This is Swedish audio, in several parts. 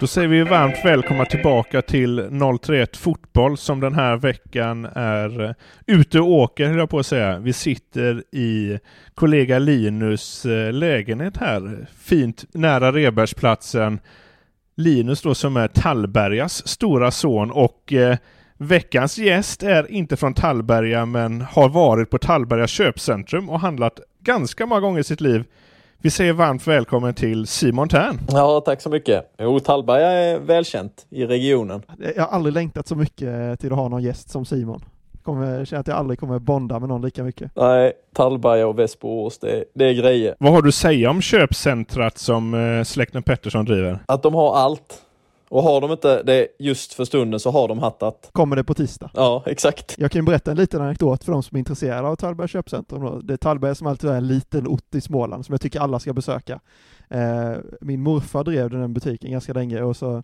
Då säger vi varmt välkomna tillbaka till 031 Fotboll som den här veckan är eh, ute och åker, höll jag på att säga. Vi sitter i kollega Linus eh, lägenhet här, fint nära Rebergsplatsen. Linus då som är Tallbergas stora son och eh, veckans gäst är inte från Tallberga men har varit på Tallberga köpcentrum och handlat ganska många gånger i sitt liv. Vi säger varmt välkommen till Simon Tern. Ja, tack så mycket. Jo, Tallberga är välkänt i regionen. Jag har aldrig längtat så mycket till att ha någon gäst som Simon. Kommer känna att jag aldrig kommer bonda med någon lika mycket. Nej, Tallberga och Västerås, det, det är grejer. Vad har du att säga om köpcentrat som eh, släkten Pettersson driver? Att de har allt. Och har de inte det just för stunden så har de hattat. Kommer det på tisdag? Ja, exakt. Jag kan ju berätta en liten anekdot för de som är intresserade av Tallberga köpcentrum. Det är Tallberga som alltid är en liten ort i Småland som jag tycker alla ska besöka. Eh, min morfar drev den butiken ganska länge och så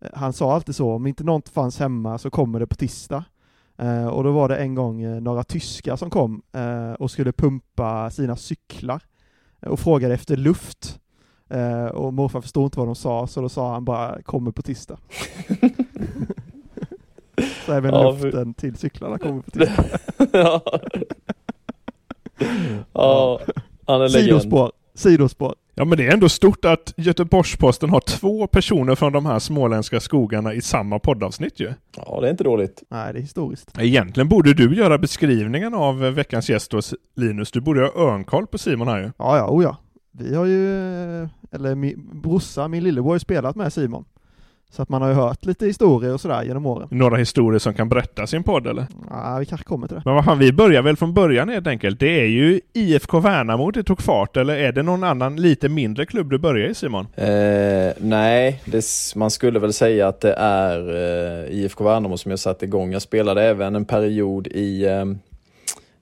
eh, han sa alltid så, om inte något fanns hemma så kommer det på tisdag. Eh, och då var det en gång några tyskar som kom och skulle pumpa sina cyklar och frågade efter luft. Eh, och morfar förstod inte vad de sa, så då sa han bara kommer på tisdag. så även Ja, för- luften till cyklarna kommer på tisdag. ja. ja, han är. Sidospår, sidospår. Ja men det är ändå stort att Göteborgs-Posten har två personer från de här småländska skogarna i samma poddavsnitt ju. Ja, det är inte dåligt. Nej, det är historiskt. Egentligen borde du göra beskrivningen av veckans gäst då, Linus. Du borde ha örnkoll på Simon här ju. Ja, ja, oh ja. Vi har ju, eller min brorsa, min lillebror har ju spelat med Simon. Så att man har ju hört lite historier och sådär genom åren. Några historier som kan berättas i en podd eller? Ja, vi kanske kommer till det. Men vad fan, vi börjar väl från början helt enkelt. Det är ju IFK Värnamo det tog fart, eller är det någon annan lite mindre klubb du börjar i Simon? Eh, nej, det, man skulle väl säga att det är eh, IFK Värnamo som jag satte igång. Jag spelade även en period i, eh,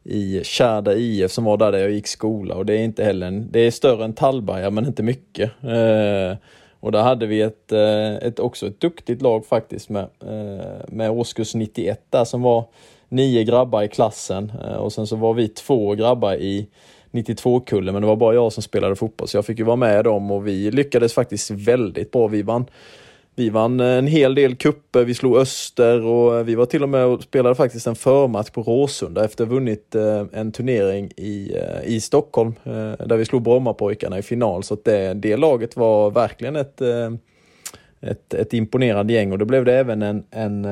i Kärda IF som var där, där jag gick skola och det är inte heller en, det är större än Tallberga men inte mycket. Eh, och där hade vi ett, eh, ett, också ett duktigt lag faktiskt med, eh, med årskurs 91 där som var nio grabbar i klassen eh, och sen så var vi två grabbar i 92-kullen men det var bara jag som spelade fotboll så jag fick ju vara med dem och vi lyckades faktiskt väldigt bra. Vi vann, vi vann en hel del kupper, vi slog Öster och eh, vi var till och med och spelade faktiskt en förmatch på Råsunda efter att ha vunnit eh, en turnering i, eh, i Stockholm där vi slog Brommapojkarna i final. Så att det, det laget var verkligen ett, ett, ett imponerande gäng och då blev det även en, en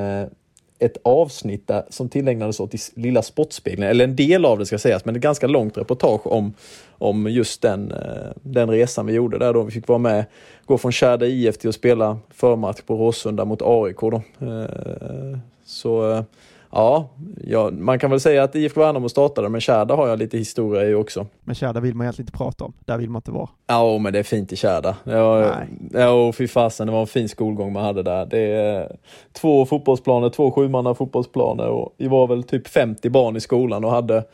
ett avsnitt där, som tillägnades åt Lilla Sportspegeln, eller en del av det ska sägas, men ett ganska långt reportage om, om just den, eh, den resan vi gjorde där då. Vi fick vara med, gå från Kärda IF till att spela förmatch på Råsunda mot AIK då. Eh, så eh, ja, ja, man kan väl säga att IFK Värnamo startade, men Kärda har jag lite historia i också. Men Kärda vill man egentligen inte prata om. Där vill man inte vara. Ja, men det är fint i Kärda. Ja, ja fy fasen, det var en fin skolgång man hade där. Det är två fotbollsplaner, två sjumanna fotbollsplaner och vi var väl typ 50 barn i skolan och hade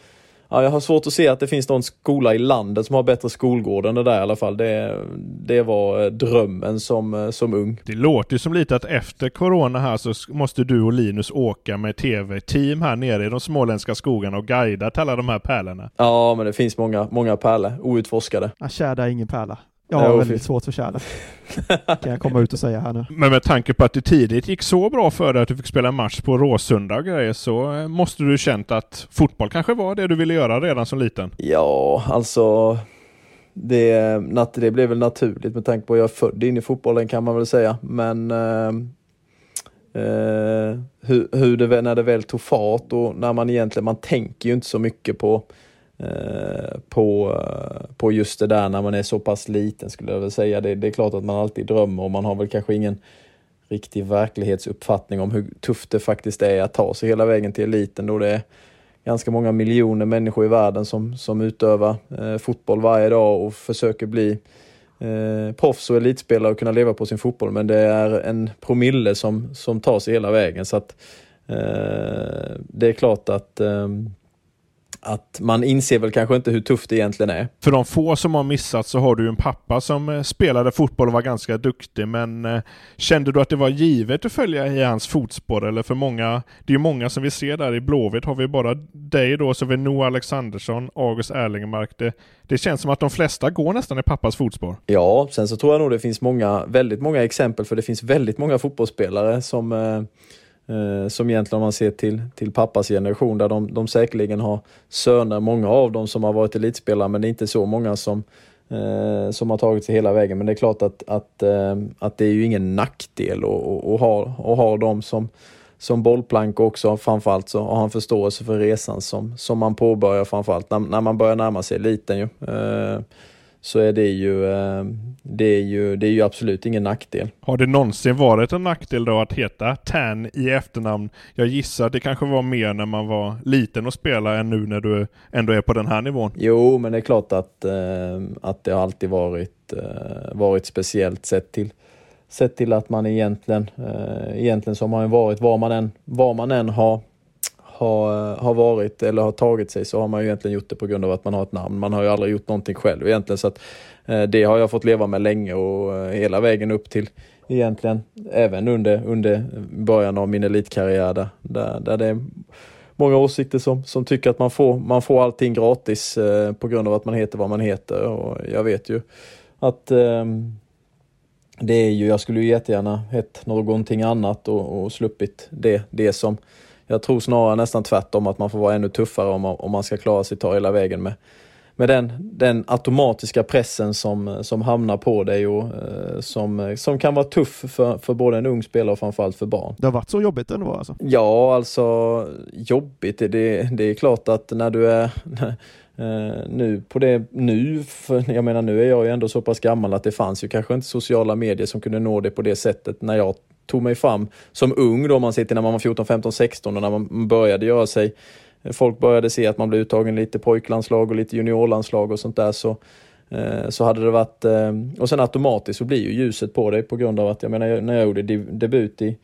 Ja, jag har svårt att se att det finns någon skola i landet som har bättre skolgård än det där i alla fall. Det, det var drömmen som, som ung. Det låter ju som lite att efter corona här så måste du och Linus åka med tv-team här nere i de småländska skogarna och guida till alla de här pärlorna. Ja, men det finns många, många pärlor, outforskade. Ja, Kärda är ingen pärla. Jag har väldigt svårt för Kärda. kan jag komma ut och säga här nu. Men med tanke på att det tidigt gick så bra för dig att du fick spela match på Råsunda och grejer så eh, måste du känt att fotboll kanske var det du ville göra redan som liten. Ja, alltså det, nat- det blev väl naturligt med tanke på att jag är född in i fotbollen kan man väl säga. Men eh, eh, hur, hur det, när det väl tog fart och när man egentligen, man tänker ju inte så mycket på Eh, på, på just det där när man är så pass liten skulle jag väl säga. Det, det är klart att man alltid drömmer och man har väl kanske ingen riktig verklighetsuppfattning om hur tufft det faktiskt är att ta sig hela vägen till eliten då det är ganska många miljoner människor i världen som, som utövar eh, fotboll varje dag och försöker bli eh, proffs och elitspelare och kunna leva på sin fotboll. Men det är en promille som, som tar sig hela vägen. Så att eh, det är klart att ehm, att man inser väl kanske inte hur tufft det egentligen är. För de få som har missat så har du en pappa som eh, spelade fotboll och var ganska duktig men eh, kände du att det var givet att följa i hans fotspår eller för många, det är ju många som vi ser där i Blåvitt har vi bara dig då, så har vi Noah Alexandersson, August Erlingemark. Det, det känns som att de flesta går nästan i pappas fotspår. Ja, sen så tror jag nog det finns många, väldigt många exempel för det finns väldigt många fotbollsspelare som eh, Eh, som egentligen om man ser till, till pappas generation där de, de säkerligen har söner, många av dem som har varit elitspelare men det är inte så många som, eh, som har tagit sig hela vägen. Men det är klart att, att, eh, att det är ju ingen nackdel att, och, och ha, och ha dem som, som bollplank också. Framförallt så har han förståelse för resan som, som man påbörjar framförallt när, när man börjar närma sig eliten. Ju. Eh, så är det ju, eh, det är ju, det är ju absolut ingen nackdel. Har det någonsin varit en nackdel då att heta Tan i efternamn? Jag gissar att det kanske var mer när man var liten och spelade än nu när du ändå är på den här nivån. Jo, men det är klart att, eh, att det har alltid varit, eh, varit speciellt sett till, sett till att man egentligen, eh, egentligen så har varit, var man än, var man än har, har, har varit eller har tagit sig så har man ju egentligen gjort det på grund av att man har ett namn. Man har ju aldrig gjort någonting själv egentligen så att eh, det har jag fått leva med länge och eh, hela vägen upp till egentligen även under, under början av min elitkarriär där, där, där det är många åsikter som, som tycker att man får, man får allting gratis eh, på grund av att man heter vad man heter och jag vet ju att eh, det är ju, jag skulle ju jättegärna hett någonting annat och, och sluppit det, det som jag tror snarare nästan tvärtom att man får vara ännu tuffare om man, om man ska klara sig ta hela vägen med, med den, den automatiska pressen som, som hamnar på dig och eh, som, som kan vara tuff för, för både en ung spelare och framförallt för barn. Det har varit så jobbigt ändå alltså? Ja, alltså jobbigt. Det, det är klart att när du är eh, nu på det nu, för jag menar nu är jag ju ändå så pass gammal att det fanns ju kanske inte sociala medier som kunde nå det på det sättet när jag tog mig fram som ung då, om man sitter när man var 14, 15, 16 och när man började göra sig Folk började se att man blev uttagen lite pojklandslag och lite juniorlandslag och sånt där så eh, så hade det varit, eh, och sen automatiskt så blir ju ljuset på dig på grund av att jag menar när jag gjorde debut i,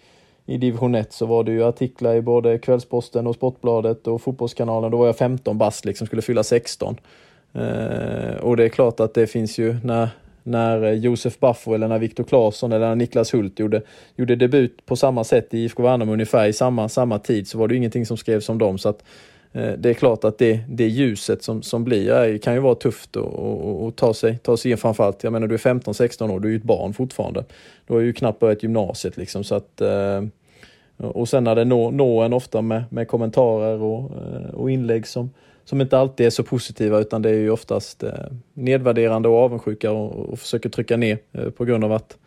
i division 1 så var det ju artiklar i både Kvällsposten och Sportbladet och Fotbollskanalen. Då var jag 15 bast liksom, skulle fylla 16. Eh, och det är klart att det finns ju när, när eh, Josef Baffo eller när Viktor Claesson eller när Niklas Hult gjorde, gjorde debut på samma sätt i IFK Värnamo ungefär i samma, samma tid så var det ingenting som skrevs om dem. Så att, eh, det är klart att det, det ljuset som, som blir är, kan ju vara tufft att och, och ta, sig, ta sig in framförallt. Jag menar du är 15-16 år, du är ju ett barn fortfarande. Du har ju knappt börjat gymnasiet liksom så att eh, och sen när det når, når en ofta med, med kommentarer och, eh, och inlägg som, som inte alltid är så positiva utan det är ju oftast eh, nedvärderande och avundsjuka och, och försöker trycka ner eh, på grund av att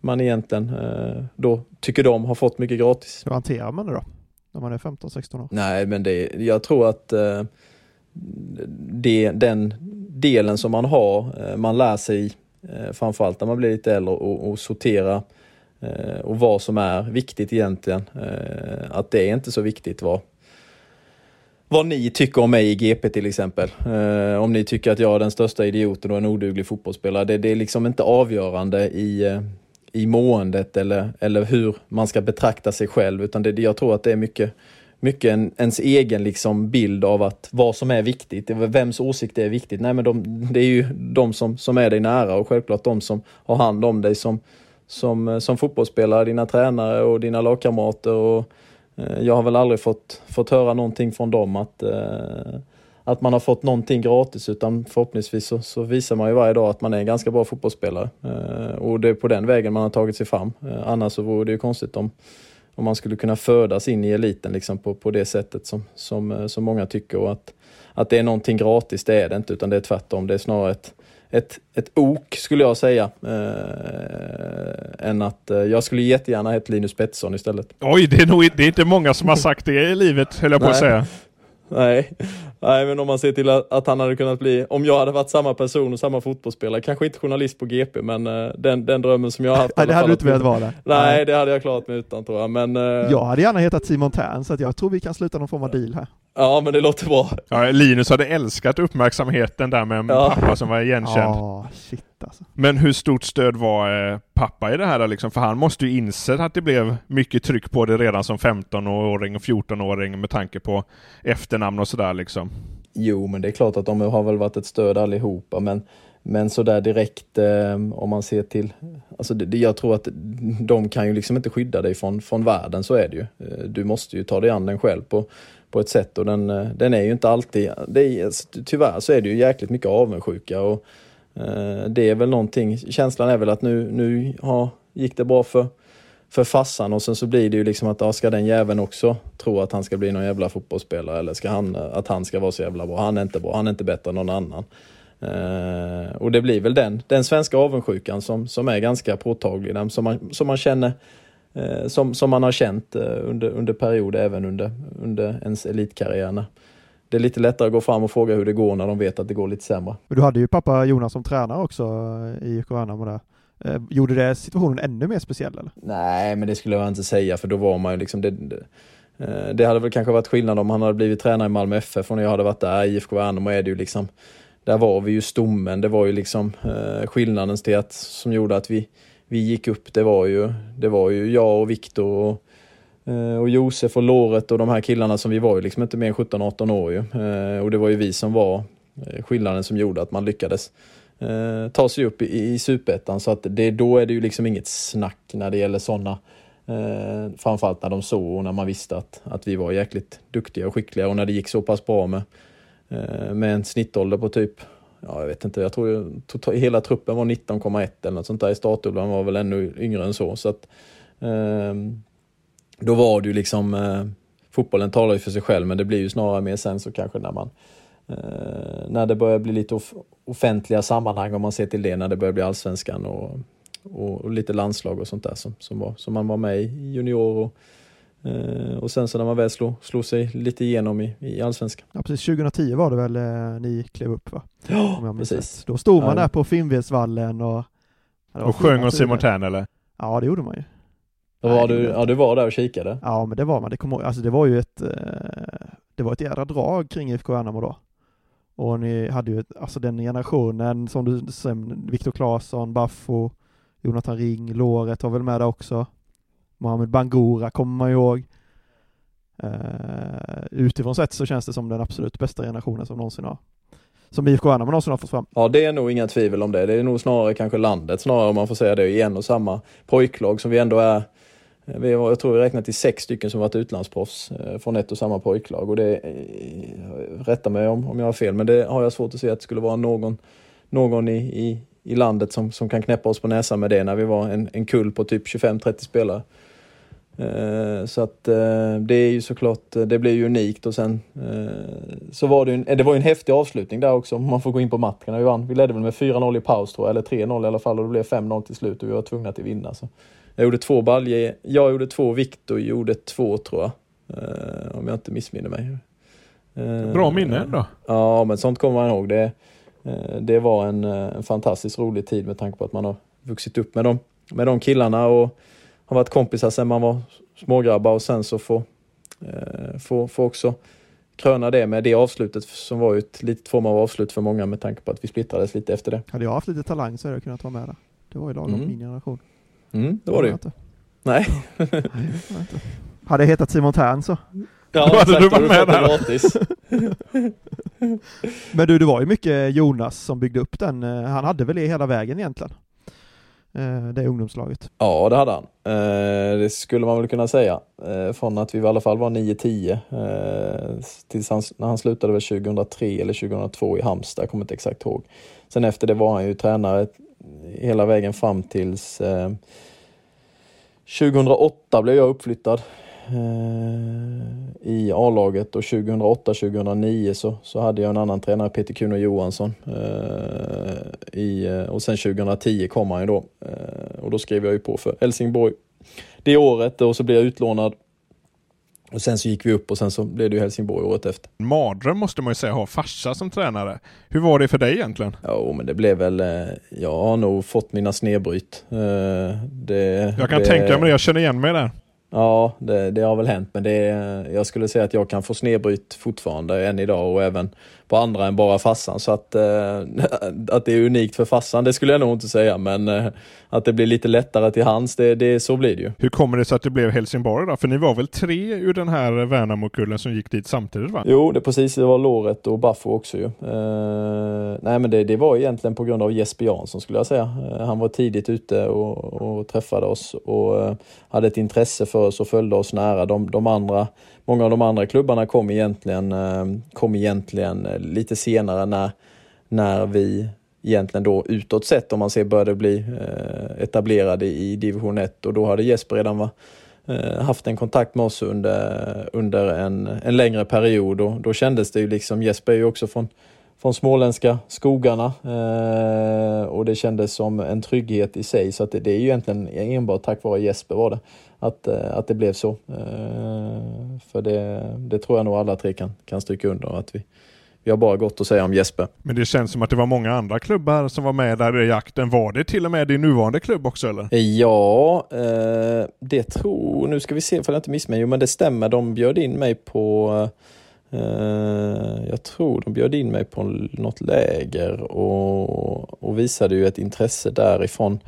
man egentligen eh, då tycker de har fått mycket gratis. Hur hanterar man det då? När man är 15-16 år? Nej, men det, jag tror att det, den delen som man har, man lär sig framförallt när man blir lite äldre och, och sortera och vad som är viktigt egentligen. Att det är inte så viktigt vad, vad ni tycker om mig i GP till exempel. Eh, om ni tycker att jag är den största idioten och en oduglig fotbollsspelare. Det, det är liksom inte avgörande i, eh, i måendet eller, eller hur man ska betrakta sig själv. Utan det, jag tror att det är mycket, mycket en, ens egen liksom bild av att vad som är viktigt. Vems åsikt är viktigt? Nej, men de, det är ju de som, som är dig nära och självklart de som har hand om dig som, som, eh, som fotbollsspelare, dina tränare och dina lagkamrater. Och, Eh, jag har väl aldrig fått, fått höra någonting från dem att, eh, att man har fått någonting gratis utan förhoppningsvis så, så visar man ju varje dag att man är en ganska bra fotbollsspelare. Eh, och det är på den vägen man har tagit sig fram. Annars så vore det ju konstigt om, om man skulle kunna födas in i eliten liksom på, på det sättet som, som, som många tycker. Och att, att det är någonting gratis, det är det inte, utan det är tvärtom. Det är snarare ett, ett, ett ok, skulle jag säga. Eh, än att eh, jag skulle jättegärna heta Linus Pettersson istället. Oj, det är, nog, det är inte många som har sagt det i livet, höll jag på att säga. Nej. Nej, men om man ser till att, han hade kunnat bli, om jag hade varit samma person och samma fotbollsspelare, kanske inte journalist på GP, men eh, den, den drömmen som jag har haft. Nej, det hade du inte velat vara. Nej, det hade jag klarat mig utan tror jag, men eh, Jag hade gärna hetat Simon Tern, så att jag tror vi kan sluta någon form av deal här. ja, men det låter bra. Ja, Linus hade älskat uppmärksamheten där med en Ja. pappa som var igenkänd. Ja, shit alltså. Men hur stort stöd var eh, pappa i det här då, liksom? För han måste ju insett att det blev mycket tryck på det redan som 15-åring och 14-åring med tanke på efternamn och sådär liksom. Jo, men det är klart att de har väl varit ett stöd allihopa, men, men sådär direkt eh, om man ser till, alltså det, det- jag tror att de kan ju liksom inte skydda dig från, från världen, så är det ju. Eh, Du måste ju ta dig an den själv på, på ett sätt och den, eh, den är ju inte alltid, det är, alltså, tyvärr så är det ju jäkligt mycket avundsjuka och Eh, det är väl någonting, känslan är väl att nu, nu ja, gick det bra för för farsan och sen så blir det ju liksom att ja, ska den jäveln också tro att han ska bli någon jävla fotbollsspelare eller ska han, eh, att han ska vara så jävla bra. Han är inte bra, han är inte bättre än någon annan. Eh, och det blir väl den, den svenska avundsjukan som, som är ganska påtaglig, den som man, som man känner eh, som, som man har känt eh, under, under perioder även under, under ens elitkarriär. Det är lite lättare att gå fram och fråga hur det går när de vet att det går lite sämre. Men du hade ju pappa Jonas som tränare också eh, i IFK Värnamo där. Eh, Gjorde det situationen ännu mer speciell eller? Nej, men det skulle jag inte säga för då var man ju liksom det, det, eh, hade väl kanske varit skillnad om han hade blivit tränare i Malmö FF och när jag hade varit där. I IFK Värnamo är det ju liksom, där var vi ju stommen. Det var ju liksom skillnaden till att, som gjorde att vi, vi gick upp. Det var ju, det var ju jag och Viktor och, Eh, och Josef och Låret och de här killarna som vi var ju liksom inte mer än 17-18 år ju. Eh, och det var ju vi som var eh, skillnaden som gjorde att man lyckades ta sig upp i, i superettan. Så att det, då är det ju liksom inget snack när det gäller sådana. Eh, framförallt när de såg och när man visste att, att vi var jäkligt duktiga och skickliga och när det gick så pass bra med, eh, med en snittålder på typ, ja jag vet inte, jag tror ju total, hela truppen var 19,1 eller något sånt där. I startelvan var väl ännu yngre än så. så att, eh, då var det ju liksom, eh, fotbollen talar ju för sig själv men det blir ju snarare mer sen så kanske när man Eh, när det börjar bli lite off offentliga sammanhang om man ser till det, när det börjar bli allsvenskan och, och, och lite landslag och sånt där som, som, var, som man var med i junior och, eh, och sen så när man väl slog, slog sig lite igenom i, i allsvenskan. Ja precis, 2010 var det väl eh, ni klev upp va? Ja, Om jag minns precis. rätt. Då stod man Ja. där på Finnvedsvallen och... Och sjöng om Simon. Tern eller? Ja det gjorde man ju. Var du, ja, du var där och kikade? Ja men det var man, det, kom, alltså, det var ju ett, eh, det var ett jädra drag kring IFK Värnamo då. Och ni hade ju, ett, alltså den generationen som du säger, Viktor Claesson, Baffo, Jonathan Ring, Låret var väl med där också. Mohamed Bangura kommer man ihåg. Uh, utifrån sett så känns det som den absolut bästa generationen som någonsin har, som IFK Värnamo någonsin har fått fram. Ja, det är nog inga tvivel om det. Det är nog snarare kanske landet, snarare om man får säga det, i en och samma pojklag som vi ändå är. Vi har, jag tror vi räknat till sex stycken som varit utlandsproffs eh, från ett och samma pojklag. Och det, eh, rätta mig om, om jag har fel, men det har jag svårt att se att det skulle vara någon, någon i, i, i landet som, som kan knäppa oss på näsan med det när vi var en, en kull på typ 25-30 spelare. Eh, så att det är ju såklart, det blir ju unikt och sen så var det ju en, det var en häftig avslutning där också om man får gå in på matcherna. Vi vann, vi ledde väl med 4-0 i paus tror jag, eller 3-0 i alla fall och det blev 5-0 till slut och vi var tvungna att vinna. Så jag gjorde två baljer, jag gjorde två, Viktor gjorde två tror jag. Eh, Om jag inte missminner mig. Eh, Bra minne ändå. Ja, men sånt kommer man ihåg. Det, eh, det var en, eh, en fantastiskt rolig tid med tanke på att man har vuxit upp med dem, med de killarna och, har varit kompisar sedan man var smågrabbar och sen så få, eh, få, få också kröna det med det avslutet som var ju ett litet form av avslut för många med tanke på att vi splittrades lite efter det. Hade jag haft lite talang så hade jag kunnat vara med där. Det var ju lagom Mm. min generation. Mm, det var det ju. Nej. Nej, det. Hade jag hetat Simon Tern så. Ja, Då hade exakt, du varit med gratis. Men du, det var ju mycket Jonas som byggde upp den. Eh, Han hade väl det hela vägen egentligen. Eh, Det ungdomslaget. Ja, det hade han. Eh, det skulle man väl kunna säga. Från att vi i alla fall var 9-10 eh, tills han, när han slutade väl 2003 eller 2002 i Halmstad, jag kommer inte exakt ihåg. Sen efter det var han ju tränare hela vägen fram tills eh, 2008 blev jag uppflyttad eh, i A-laget och 2008-2009 så, så hade jag en annan tränare, Peter Kuno Johansson. Eh, i, eh, och sen 2010 kom han ju då eh, och då skrev jag ju på för Helsingborg det året och så blev jag utlånad. Och sen så gick vi upp och sen så blev det ju Helsingborg året efter. Mardröm måste man ju säga, ha farsa som tränare. Hur var det för dig egentligen? Ja, men det blev väl, eh, jag har nog fått mina snedbryt. Eh, Det, Jag kan det, tänka mig det, jag känner igen mig där. Ja, det, det har väl hänt, men det, jag skulle säga att jag kan få snedbryt fortfarande än idag och även på andra än bara fassan. Så att, eh, att det är unikt för fassan, det skulle jag nog inte säga, men eh, att det blir lite lättare till hands, det, det, så blir det ju. Hur kommer det sig att det blev Helsingborg då? För ni var väl tre ur den här Värnamokullen som gick dit samtidigt va? Jo, det precis, det var Låret och Baffo också ju. Eh, nej men det, det var egentligen på grund av Jesper Jansson skulle jag säga. Eh, han var tidigt ute och, och träffade oss och eh, hade ett intresse för oss och följde oss nära. De, de andra, många av de andra klubbarna kom egentligen, eh, kom egentligen eh, lite senare när, när vi egentligen då utåt sett om man ser började bli eh, etablerade i division 1 och då hade Jesper redan var, haft en kontakt med oss under, under en, en längre period. Och då kändes det ju liksom, Jesper är ju också från, från småländska skogarna eh, och det kändes som en trygghet i sig. Så att det, det är ju egentligen enbart tack vare Jesper var det att, eh, att det blev så. Eh, för det, det tror jag nog alla tre kan, kan stryka under att vi, vi har bara gott att säga om Jesper. Men det känns som att det var många andra klubbar som var med där i jakten. Var det till och med din nuvarande klubb också eller? Ja, eh, det tror, nu ska vi se för jag inte missminner Jo, men det stämmer. De bjöd in mig på, eh, jag tror de bjöd in mig på något läger och, och visade ju ett intresse därifrån.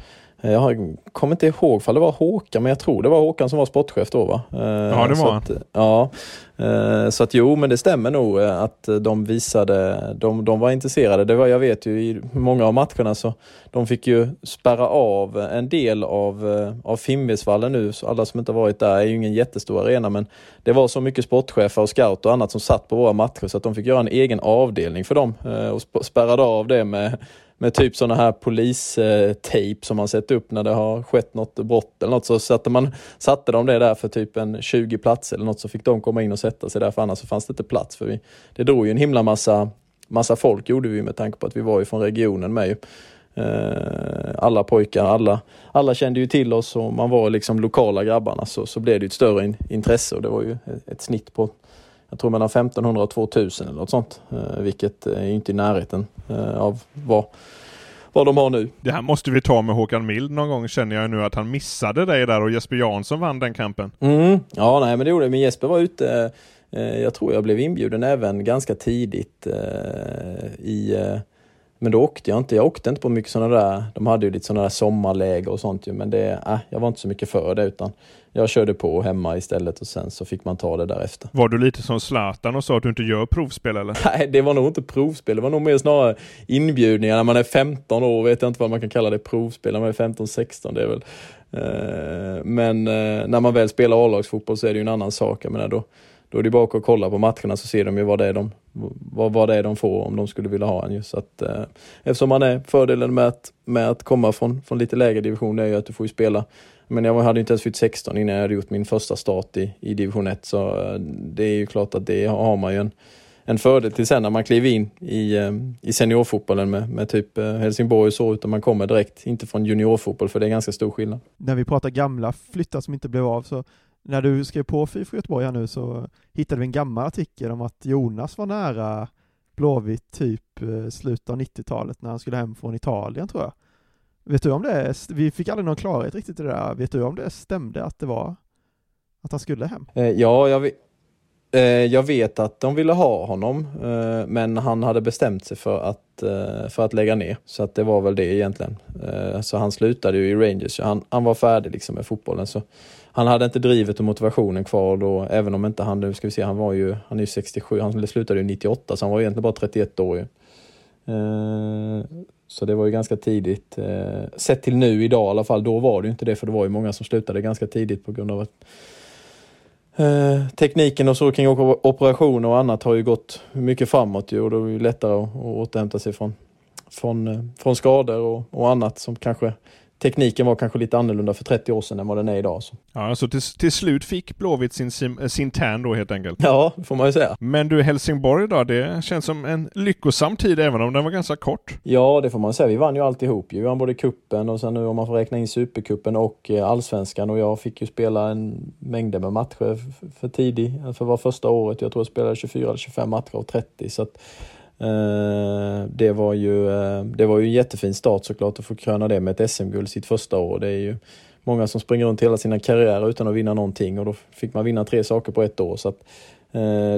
Eh, Jag kommer inte ihåg för det var Håkan, men jag tror det var Håkan som var sportchef då va? Eh, Ja, det var han. Ja, eh, så att jo, men det stämmer nog att de visade, de, de var intresserade. Det var, jag vet ju i många av matcherna så de fick ju spärra av en del av, av Fimbulsvallen nu, så alla som inte varit där är ju ingen jättestor arena men det var så mycket sportchefer och scouter och annat som satt på våra matcher så att de fick göra en egen avdelning för dem och sp- spärrade av det med med typ sådana här polistejp som man sätter upp när det har skett något brott eller något så satte, man, satte de det där för typ en 20 platser eller något så fick de komma in och sätta sig där för annars så fanns det inte plats för vi, det drog ju en himla massa, massa folk gjorde vi med tanke på att vi var ju från regionen med ju. Eh, alla pojkar, alla, alla kände ju till oss och man var liksom lokala grabbarna så, så blev det ett större in, intresse och det var ju ett, ett snitt på jag tror mellan 1500 och 2000 eller något sånt, eh, vilket är inte i närheten eh, av vad, vad de har nu. Det här måste vi ta med Håkan Mild någon gång känner jag nu att han missade dig där och Jesper Jansson vann den kampen. Mm. Ja, nej, men det gjorde det. Men Jesper var ute, eh, jag tror jag blev inbjuden även ganska tidigt eh, i eh, men då åkte jag inte. Jag åkte inte på mycket sådana där, de hade ju lite sådana där sommarläger och sånt ju, men det, äh, jag var inte så mycket för det utan jag körde på hemma istället och sen så fick man ta det därefter. Var du lite som Zlatan och sa att du inte gör provspel eller? Nej, det var nog inte provspel. Det var nog mer snarare inbjudningar. När man är 15 år vet jag inte vad man kan kalla det provspel. När man är 15-16 det är väl. Eh, Men eh, när man väl spelar A-lagsfotboll så är det ju en annan sak. Jag menar, då, då är det bara att kolla på matcherna så ser de ju vad det är de, vad, vad det är de får om de skulle vilja ha en. Just. Så att, eh, eftersom man är fördelen med att, med att komma från, från lite lägre division är ju att du får ju spela men jag hade inte ens fyllt 16 innan jag hade gjort min första start i, i division 1 så eh, det är ju klart att det har man ju en, en fördel till sen när man kliver in i, eh, i seniorfotbollen med, med typ eh, Helsingborg och så utan man kommer direkt, inte från juniorfotboll för det är ganska stor skillnad. När vi pratar gamla flyttar som inte blev av så när du skrev på FIF Göteborg här nu så hittade vi en gammal artikel om att Jonas var nära Blåvitt typ slutet av 90-talet när han skulle hem från Italien tror jag. Vet du om det, vi fick aldrig någon klarhet riktigt i det där, vet du om det stämde att det var att han skulle hem? Eh, ja, jag, vet- eh, jag vet att de ville ha honom, eh, men han hade bestämt sig för att, eh, för att lägga ner. Så att det var väl det egentligen. Eh, så han slutade ju i Rangers. Han, han var färdig liksom med fotbollen. Så han hade inte drivet och motivationen kvar då, även om inte han, nu ska vi se, han var ju, han är ju 67, han slutade ju 98, så han var egentligen bara 31 år ju. Eh, så det var ju ganska tidigt. Eh, sett till nu idag i alla fall, då var det ju inte det för det var ju många som slutade ganska tidigt på grund av att eh, tekniken och så kring operationer och annat har ju gått mycket framåt ju och då är det ju lättare att, att återhämta sig från, från, eh, från skador och, och annat som kanske tekniken var kanske lite annorlunda för 30 år sedan än vad den är idag. Så. Ja, så till, till slut fick Blåvitt sin, sim- sin tärn då helt enkelt. Ja, det får man ju säga. Men du, Helsingborg då, det känns som en lyckosam tid även om den var ganska kort. Ja, det får man säga. Vi vann ju alltihop. Vi vann både kuppen och sen nu om man får räkna in supercupen och eh, allsvenskan och jag fick ju spela en mängder med matcher för tidig, för att vara första året. Jag tror jag spelade 24 eller 25 matcher av 30 så att eh, Eh, det var ju eh, det var ju en jättefin start såklart att få kröna det med ett SM-guld sitt första år. Det är ju många som springer runt hela sina karriärer utan att vinna någonting och då fick man vinna tre saker på ett år. Så att,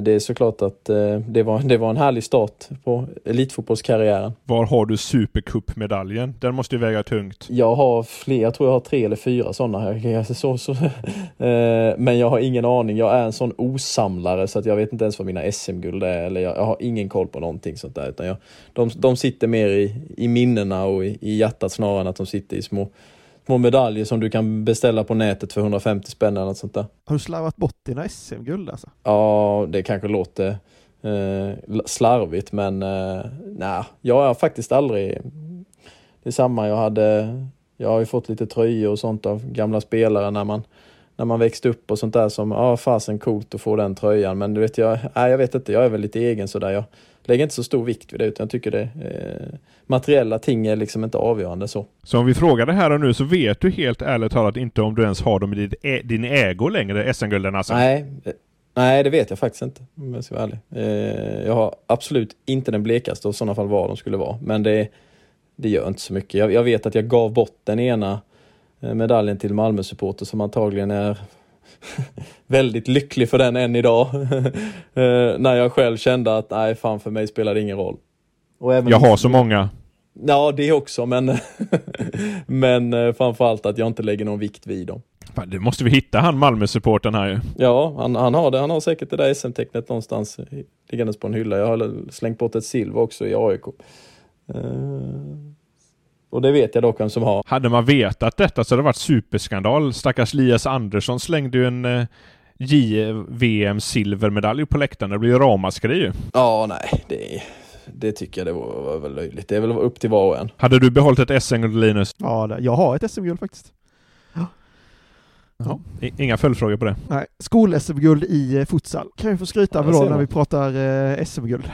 det är såklart att eh, det, var, det var en härlig start på elitfotbollskarriären. Var har du Supercup-medaljen? Den måste ju väga tungt. Jag har fler, jag tror jag har tre eller fyra sådana här. Så, så, eh, men jag har ingen aning. Jag är en sån osamlare så att jag vet inte ens vad mina SM-guld är. Eller jag, jag har ingen koll på någonting sånt där. Utan jag, de, de sitter mer i, i minnena och i, i hjärtat snarare än att de sitter i små, små medaljer som du kan beställa på nätet för 150 spänn eller något sånt där. Har du slarvat bort dina SM-guld alltså? Ja, det kanske låter eh, slarvigt men eh, nej, jag har faktiskt aldrig... Det är samma, jag hade... Jag har ju fått lite tröjor och sånt av gamla spelare när man, när man växte upp och sånt där som, ja fasen coolt att få den tröjan men du vet jag, nej, jag vet inte, jag är väl lite egen sådär. Jag lägger inte så stor vikt vid det utan jag tycker det, eh, materiella ting är liksom inte avgörande så. Så om vi frågar det här och nu så vet du helt ärligt talat inte om du ens har dem i din, ägo längre, SM-gulden alltså? Nej, eh, nej, det vet jag faktiskt inte om jag ska vara ärlig. Eh, jag har absolut inte den blekaste och i sådana fall vad de skulle vara. Men det, det gör inte så mycket. Jag, jag vet att jag gav bort den ena medaljen till Malmö-supporter som antagligen är väldigt lycklig för den än idag. Eh, när jag själv kände att nej, fan för mig spelar det ingen roll. Och även Jag har så många. Ja, det också, men, men eh, framförallt att jag inte lägger någon vikt vid dem. Fan, det måste vi hitta han Malmö-supporten här ju. Ja, han, han har det. Han har säkert det där SM-tecknet någonstans liggandes på en hylla. Jag har slängt bort ett silver också i AIK. Eh, och det vet jag dock vem som har. Hade man vetat detta så hade det varit superskandal. Stackars Lias Andersson slängde ju en eh, JVM silvermedalj på läktaren. Det blir ju ramaskri ju. Ja, nej, det, det tycker jag det var, var väl löjligt. Det är väl upp till var och en. Hade du behållit ett SM-guld Linus? Ja, jag har ett SM-guld faktiskt. Ja. Inga följdfrågor på det. Nej, skol-SM-guld i eh, futsal. Kan vi få skryta Ja, med då när vi pratar eh, SM-guld.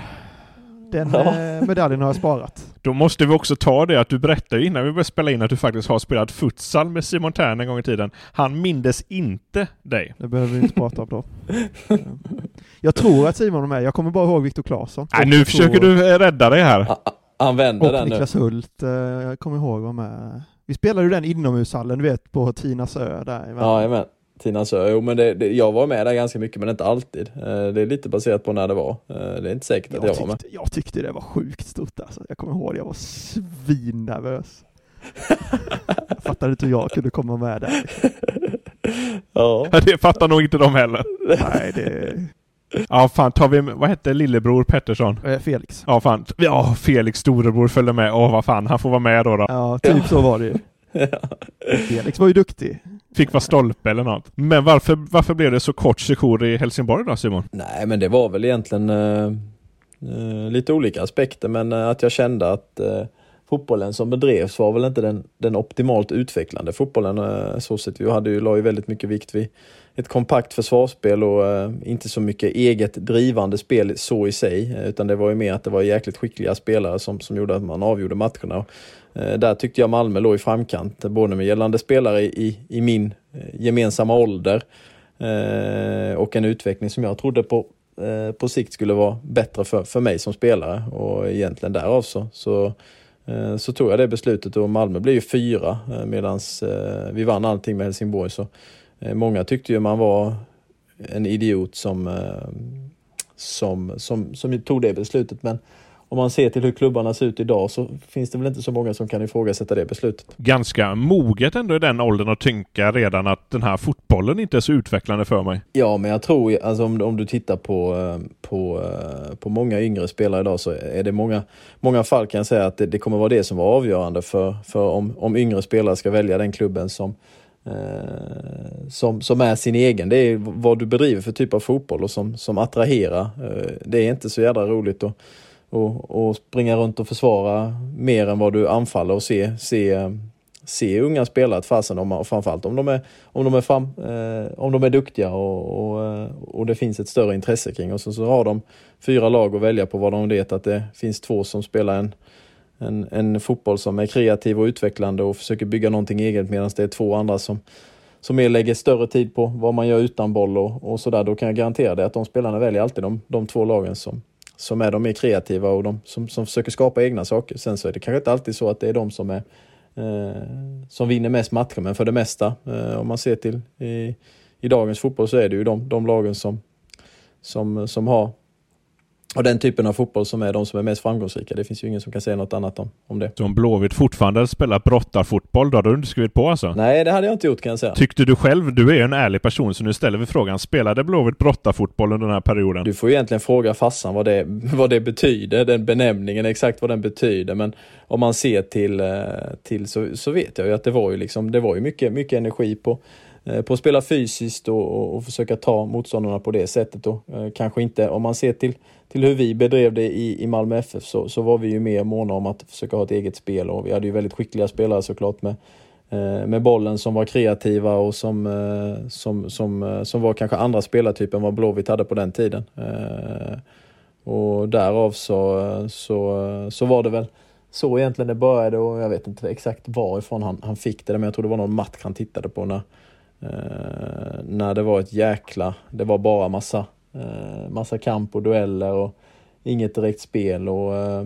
Den Ja. eh, medaljen har jag sparat. Då måste vi också ta det att du berättade innan vi började spela in att du faktiskt har spelat futsal med Simon Tern en gång i tiden. Han mindes inte dig. Det behöver vi inte prata om då. Jag tror att Simon är med. Jag kommer bara ihåg Viktor Claesson. Nej, nu försöker tror- du eh, rädda dig här. Han vänder Och den nu. Niklas Hult, eh, jag kommer ihåg var med. Vi spelade ju den inomhushallen, du vet, på Tinasö där. Ja, men Tina Sö. Jo, men det, det, jag var med där ganska mycket, men inte alltid. Eh, Det är lite baserat på när det var. Eh, Det är inte säkert att jag, jag var med. tyckte, jag tyckte det var sjukt stort alltså. Jag kommer ihåg jag var svinnervös. jag fattade inte hur jag kunde komma med där. Ja. Det fattar nog inte de heller. Nej, det Ja, fan tar vi, vad hette lillebror Pettersson? Felix. Ja, fan. Ja, Felix storebror följde med. Åh, vad fan, han får vara med då. då. Ja, typ så var det ju. Felix var ju duktig. Fick vara stolpe eller något. Men varför, varför blev det så kort sejour i Helsingborg då, Simon? Nej, men det var väl egentligen eh, lite olika aspekter, men eh, att jag kände att fotbollen som bedrevs var väl inte den, den optimalt utvecklande fotbollen. Så sett. Vi hade ju, la ju väldigt mycket vikt vid ett kompakt försvarsspel och eh, inte så mycket eget drivande spel så i sig, utan det var ju mer att det var jäkligt skickliga spelare som, som gjorde att man avgjorde matcherna. Eh, där tyckte jag Malmö låg i framkant, både med gällande spelare i, i min eh, gemensamma ålder eh, och en utveckling som jag trodde på på sikt skulle vara bättre för, för mig som spelare och egentligen därav så, så så tog jag det beslutet och Malmö blev ju fyra medan vi vann allting med Helsingborg. Så många tyckte ju man var en idiot som, som, som, som tog det beslutet. Men om man ser till hur klubbarna ser ut idag så finns det väl inte så många som kan ifrågasätta det beslutet. Ganska moget ändå i den åldern att tänka redan att den här fotbollen inte är så utvecklande för mig. Ja, men jag tror, alltså om, om du tittar på, eh, på, eh, på många yngre spelare idag så är det många, många fall kan jag säga att det, det kommer vara det som var avgörande för, för om, om yngre spelare ska välja den klubben som Eh, som, som är sin egen. Det är vad du bedriver för typ av fotboll och som, som attraherar. Det är inte så jädra roligt att och, och springa runt och försvara mer än vad du anfaller och se, se, se unga spelare att fasen om, och framförallt om de är, om de är, fram, eh, om de är duktiga och, och, eh, och det finns ett större intresse kring. Och så, så har de fyra lag att välja på vad de vet att det finns två som spelar en, en, en fotboll som är kreativ och utvecklande och försöker bygga någonting eget medan det är två andra som som mer lägger större tid på vad man gör utan boll och, och sådär, då kan jag garantera dig att de spelarna väljer alltid de, de två lagen som, som är de mer kreativa och de som, som försöker skapa egna saker. Sen så är det kanske inte alltid så att det är de som är eh, som vinner mest matcher, men för det mesta, eh, om man ser till i, i dagens fotboll så är det ju de, de lagen som, som, som har och den typen av fotboll som är de som är mest framgångsrika. Det finns ju ingen som kan säga något annat om, om det. Så om Blåvitt fortfarande spelar brottarfotboll, då hade du inte skrivit på alltså? Nej, det hade jag inte gjort kan jag säga. Tyckte du själv, du är ju en ärlig person, så nu ställer vi frågan, spelade Blåvitt brottarfotboll under den här perioden? Du får ju egentligen fråga farsan vad det, vad det betyder, den benämningen, exakt vad den betyder. Men om man ser till, eh, till så, så vet jag ju att det var ju liksom, det var ju mycket, mycket energi på Eh, på att spela fysiskt och, och, och, försöka ta motståndarna på det sättet. Då. Eh, kanske inte, om man ser till, till hur vi bedrev det i, i Malmö FF så, så var vi ju mer måna om att försöka ha ett eget spel och vi hade ju väldigt skickliga spelare såklart med, eh, med bollen som var kreativa och som, eh, som, som, eh, som var kanske andra spelartyper än vad Blåvitt hade på den tiden. Och därav så, så, så var det väl så egentligen det började och jag vet inte exakt varifrån han, han fick det men jag tror det var någon match han tittade på när, Eh, när det var ett jäkla, det var bara massa, eh, massa kamp och dueller och inget direkt spel och eh,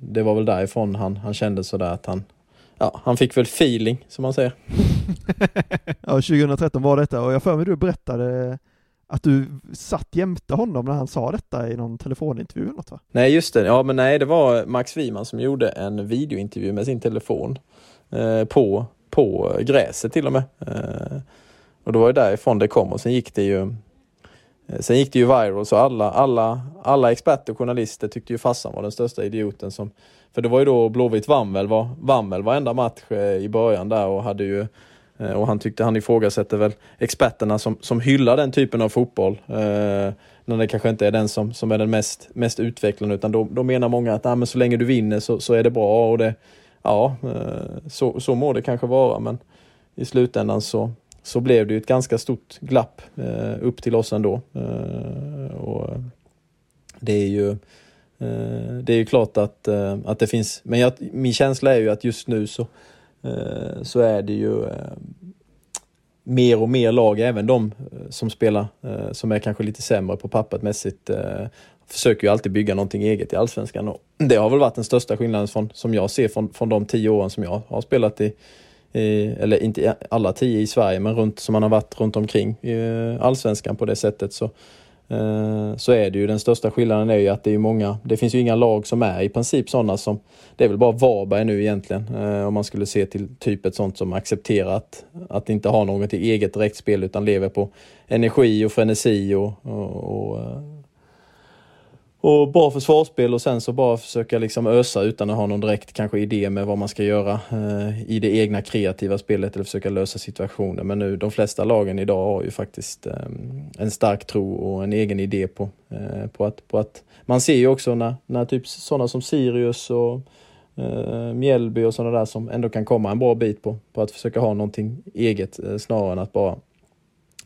det var väl därifrån han, han kände sådär att han, ja, han fick väl feeling som man säger. ja, 2013 var detta och jag för mig du berättade att du satt jämte honom när han sa detta i någon telefonintervju eller något va? Nej just det, ja men nej det var Max Wiman som gjorde en videointervju med sin telefon eh, på på gräset till och med. Eh, och det var ju därifrån det kom och sen gick det ju eh, Sen gick det ju viral så alla, alla, alla experter och journalister tyckte ju farsan var den största idioten som För det var ju då Blåvitt vann väl, var, vann väl varenda match eh, i början där och hade ju och han tyckte han ifrågasätter väl experterna som, som hyllar den typen av fotboll. Eh, när det kanske inte är den som, som är den mest, mest utvecklande utan då, då menar många att ah, men så länge du vinner så, så är det bra och det, ja, eh, så, så må det kanske vara men i slutändan så, så blev det ju ett ganska stort glapp eh, upp till oss ändå. Eh, och det är ju eh, det är ju klart att, eh, att det finns, men jag, min känsla är ju att just nu så, så är det ju mer och mer lag, även de som spelar, som är kanske lite sämre på pappret mässigt, försöker ju alltid bygga någonting eget i Allsvenskan. Och det har väl varit den största skillnaden från, som jag ser från, från de tio åren som jag har spelat i, i eller inte alla tio i Sverige, men runt, som man har varit runt omkring i eh, Allsvenskan på det sättet. Så, eh, så är det ju den största skillnaden är ju att det är många, det finns ju inga lag som är i princip sådana som, det är väl bara Varberg nu egentligen, eh, om man skulle se till typ ett sånt som accepterar att, inte ha något eget direktspel utan lever på energi och frenesi och, och, och eh, och bra försvarsspel och sen så bara försöka liksom ösa utan att ha någon direkt kanske idé med vad man ska göra eh, i det egna kreativa spelet eller försöka lösa situationer. Men nu, de flesta lagen idag har ju faktiskt eh, en stark tro och en egen idé på, eh, på, att, på att man ser ju också när, när typ sådana som Sirius och eh, Mjällby och sådana där som ändå kan komma en bra bit på, på att försöka ha någonting eget eh, snarare än att bara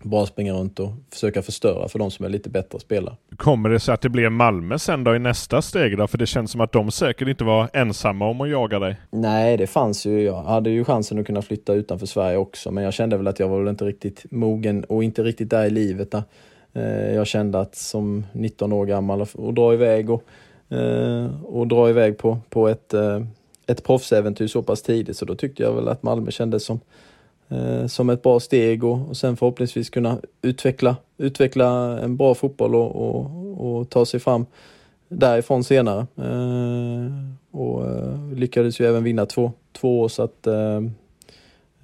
bara springa runt och försöka förstöra för de som är lite bättre spelare. Kommer det sig att det blir Malmö sen då i nästa steg då? För det känns som att de säkert inte var ensamma om att jaga dig. Nej, det fanns ju. Jag hade ju chansen att kunna flytta utanför Sverige också, men jag kände väl att jag var väl inte riktigt mogen och inte riktigt där i livet. Där. Eh, jag kände att som 19 år gammal och dra iväg och, eh, och dra iväg på, på ett, eh, ett proffsäventyr så pass tidigt så då tyckte jag väl att Malmö kändes som, Eh, som ett bra steg och, och sen förhoppningsvis kunna utveckla, utveckla en bra fotboll och, och, och ta sig fram därifrån senare. Eh, och eh, lyckades ju även vinna två, två år så att eh,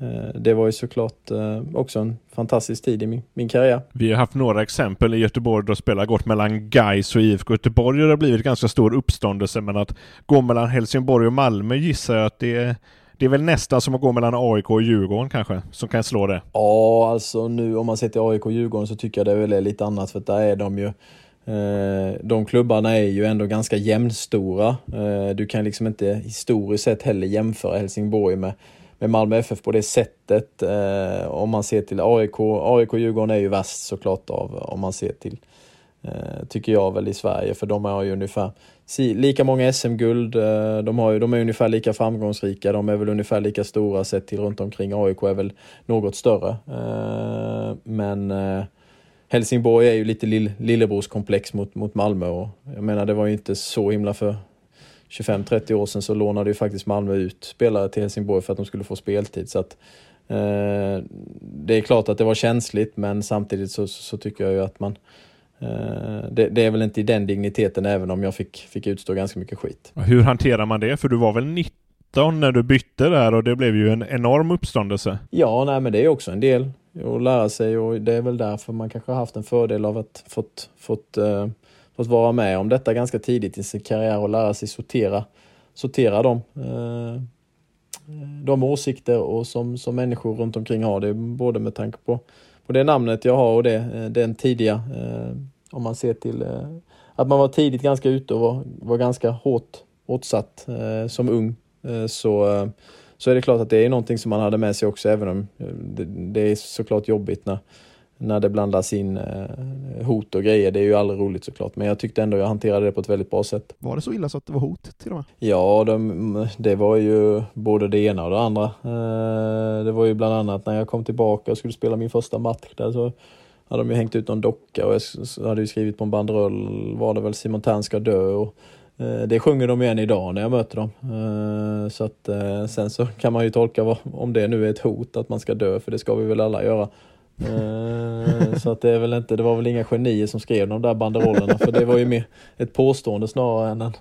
eh det var ju såklart eh, också en fantastisk tid i min, min karriär. Vi har haft några exempel i Göteborg då spelar gått mellan Gais och IFK Göteborg och det har blivit ganska stor uppståndelse men att gå mellan Helsingborg och Malmö gissar jag att det är det är väl nästan som att gå mellan AIK och Djurgården kanske, som kan slå det? Ja, alltså nu om man ser till AIK och Djurgården så tycker jag det är väl lite annat för där är de ju eh, de klubbarna är ju ändå ganska jämnstora. Eh, du kan liksom inte historiskt sett heller jämföra Helsingborg med, med Malmö FF på det sättet. Eh, om man ser till AIK, AIK och Djurgården är ju värst såklart av, om man ser till, tycker jag väl i Sverige, för de har ju ungefär lika många SM-guld, eh, de, har ju, de är ungefär lika framgångsrika, de är väl ungefär lika stora sett till runt omkring. AIK är väl något större. Eh, men eh, Helsingborg är ju lite lill, lillebrorskomplex mot, mot Malmö och jag menar det var ju inte så himla för 25-30 år sedan så lånade ju faktiskt Malmö ut spelare till Helsingborg för att de skulle få speltid. Så att, eh, det är klart att det var känsligt men samtidigt så, så tycker jag ju att man det, det, är väl inte i den digniteten även om jag fick, fick utstå ganska mycket skit. Hur hanterar man det? För du var väl 19 när du bytte där och det blev ju en enorm uppståndelse. Ja, nej men det är också en del och lära sig och det är väl därför man kanske har haft en fördel av att fått, fått, uh, fått vara med om detta ganska tidigt i sin karriär och lära sig sortera, sortera dem. Uh, de åsikter och som, som människor runt omkring har. Det både med tanke på, och det namnet jag har och det, eh, den tidiga, eh, om man ser till eh, att man var tidigt ganska ute och var, var ganska hårt åtsatt som ung. så så är det klart att det är någonting som man hade med sig också, även om det, det är såklart jobbigt när, när det blandas in eh, hot och grejer. Det är ju aldrig roligt såklart, men jag tyckte ändå jag hanterade det på ett väldigt bra sätt. Var det så illa så att det var hot till och med? Ja, de, det var ju både det ena och det andra. Eh, det var ju bland annat när jag kom tillbaka och skulle spela min första match där så hade de ju hängt ut någon docka och jag hade ju skrivit på en banderoll var det väl Simon Tern ska dö och Eh, det sjunger de ju än idag när jag möter dem. Så att, sen så kan man ju tolka vad, om det nu är ett hot att man ska dö, för det ska vi väl alla göra. Så att det, är väl inte, det var väl inga genier som skrev de där banderollerna, för det var ju mer ett påstående snarare än, en,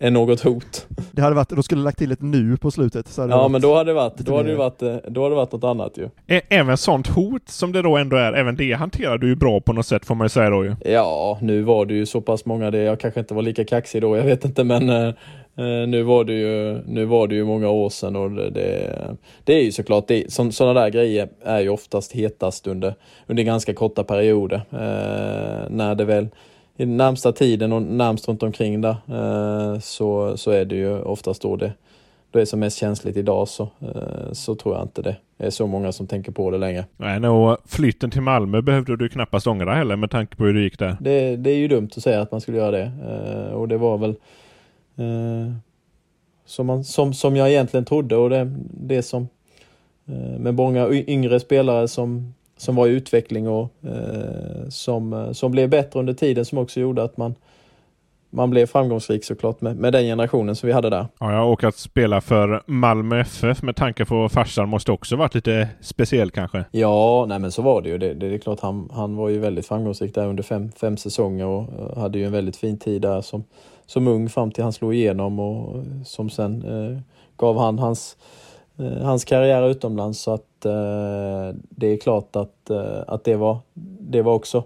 än något hot. Det hade varit, då skulle lagt till ett nu på slutet. ja, varit, men då hade det varit, då hade det varit, då hade det varit något annat ju. Även sånt hot som det då ändå är, även det hanterar du ju bra på något sätt får man ju säga då ju. Ja, nu var det ju så pass många, det, jag kanske inte var lika kaxig då, jag vet inte, men eh, nu var det ju, nu var det ju många år sedan och det, det, det är ju såklart, det, så, sådana där grejer är ju oftast hetast under, under ganska korta perioder. Eh, när det väl i närmsta tiden och närmst runt omkring där eh, så, så är det ju oftast då det, då är som mest känsligt idag så, eh, så tror jag inte det är så många som tänker på det längre. Nej, och flytten till Malmö behövde du knappast ångra heller med tanke på hur det gick där. Det, det är ju dumt att säga att man skulle göra det eh, och det var väl eh, som, man, som, som jag egentligen trodde och det, det som eh, med många yngre spelare som som var i utveckling och eh, som, som blev bättre under tiden som också gjorde att man, man blev framgångsrik såklart med, med den generationen som vi hade där. Ja, och att spela för Malmö FF med tanke på farsan måste också varit lite speciell kanske? Ja, nej men så var det ju. Det, det, det är klart, han, han var ju väldigt framgångsrik där under fem, fem säsonger och hade ju en väldigt fin tid där som, som ung fram till han slog igenom och som sen eh, gav han hans Eh, hans karriär utomlands. Så att eh, det är klart att, eh, att det, var, det var också eh,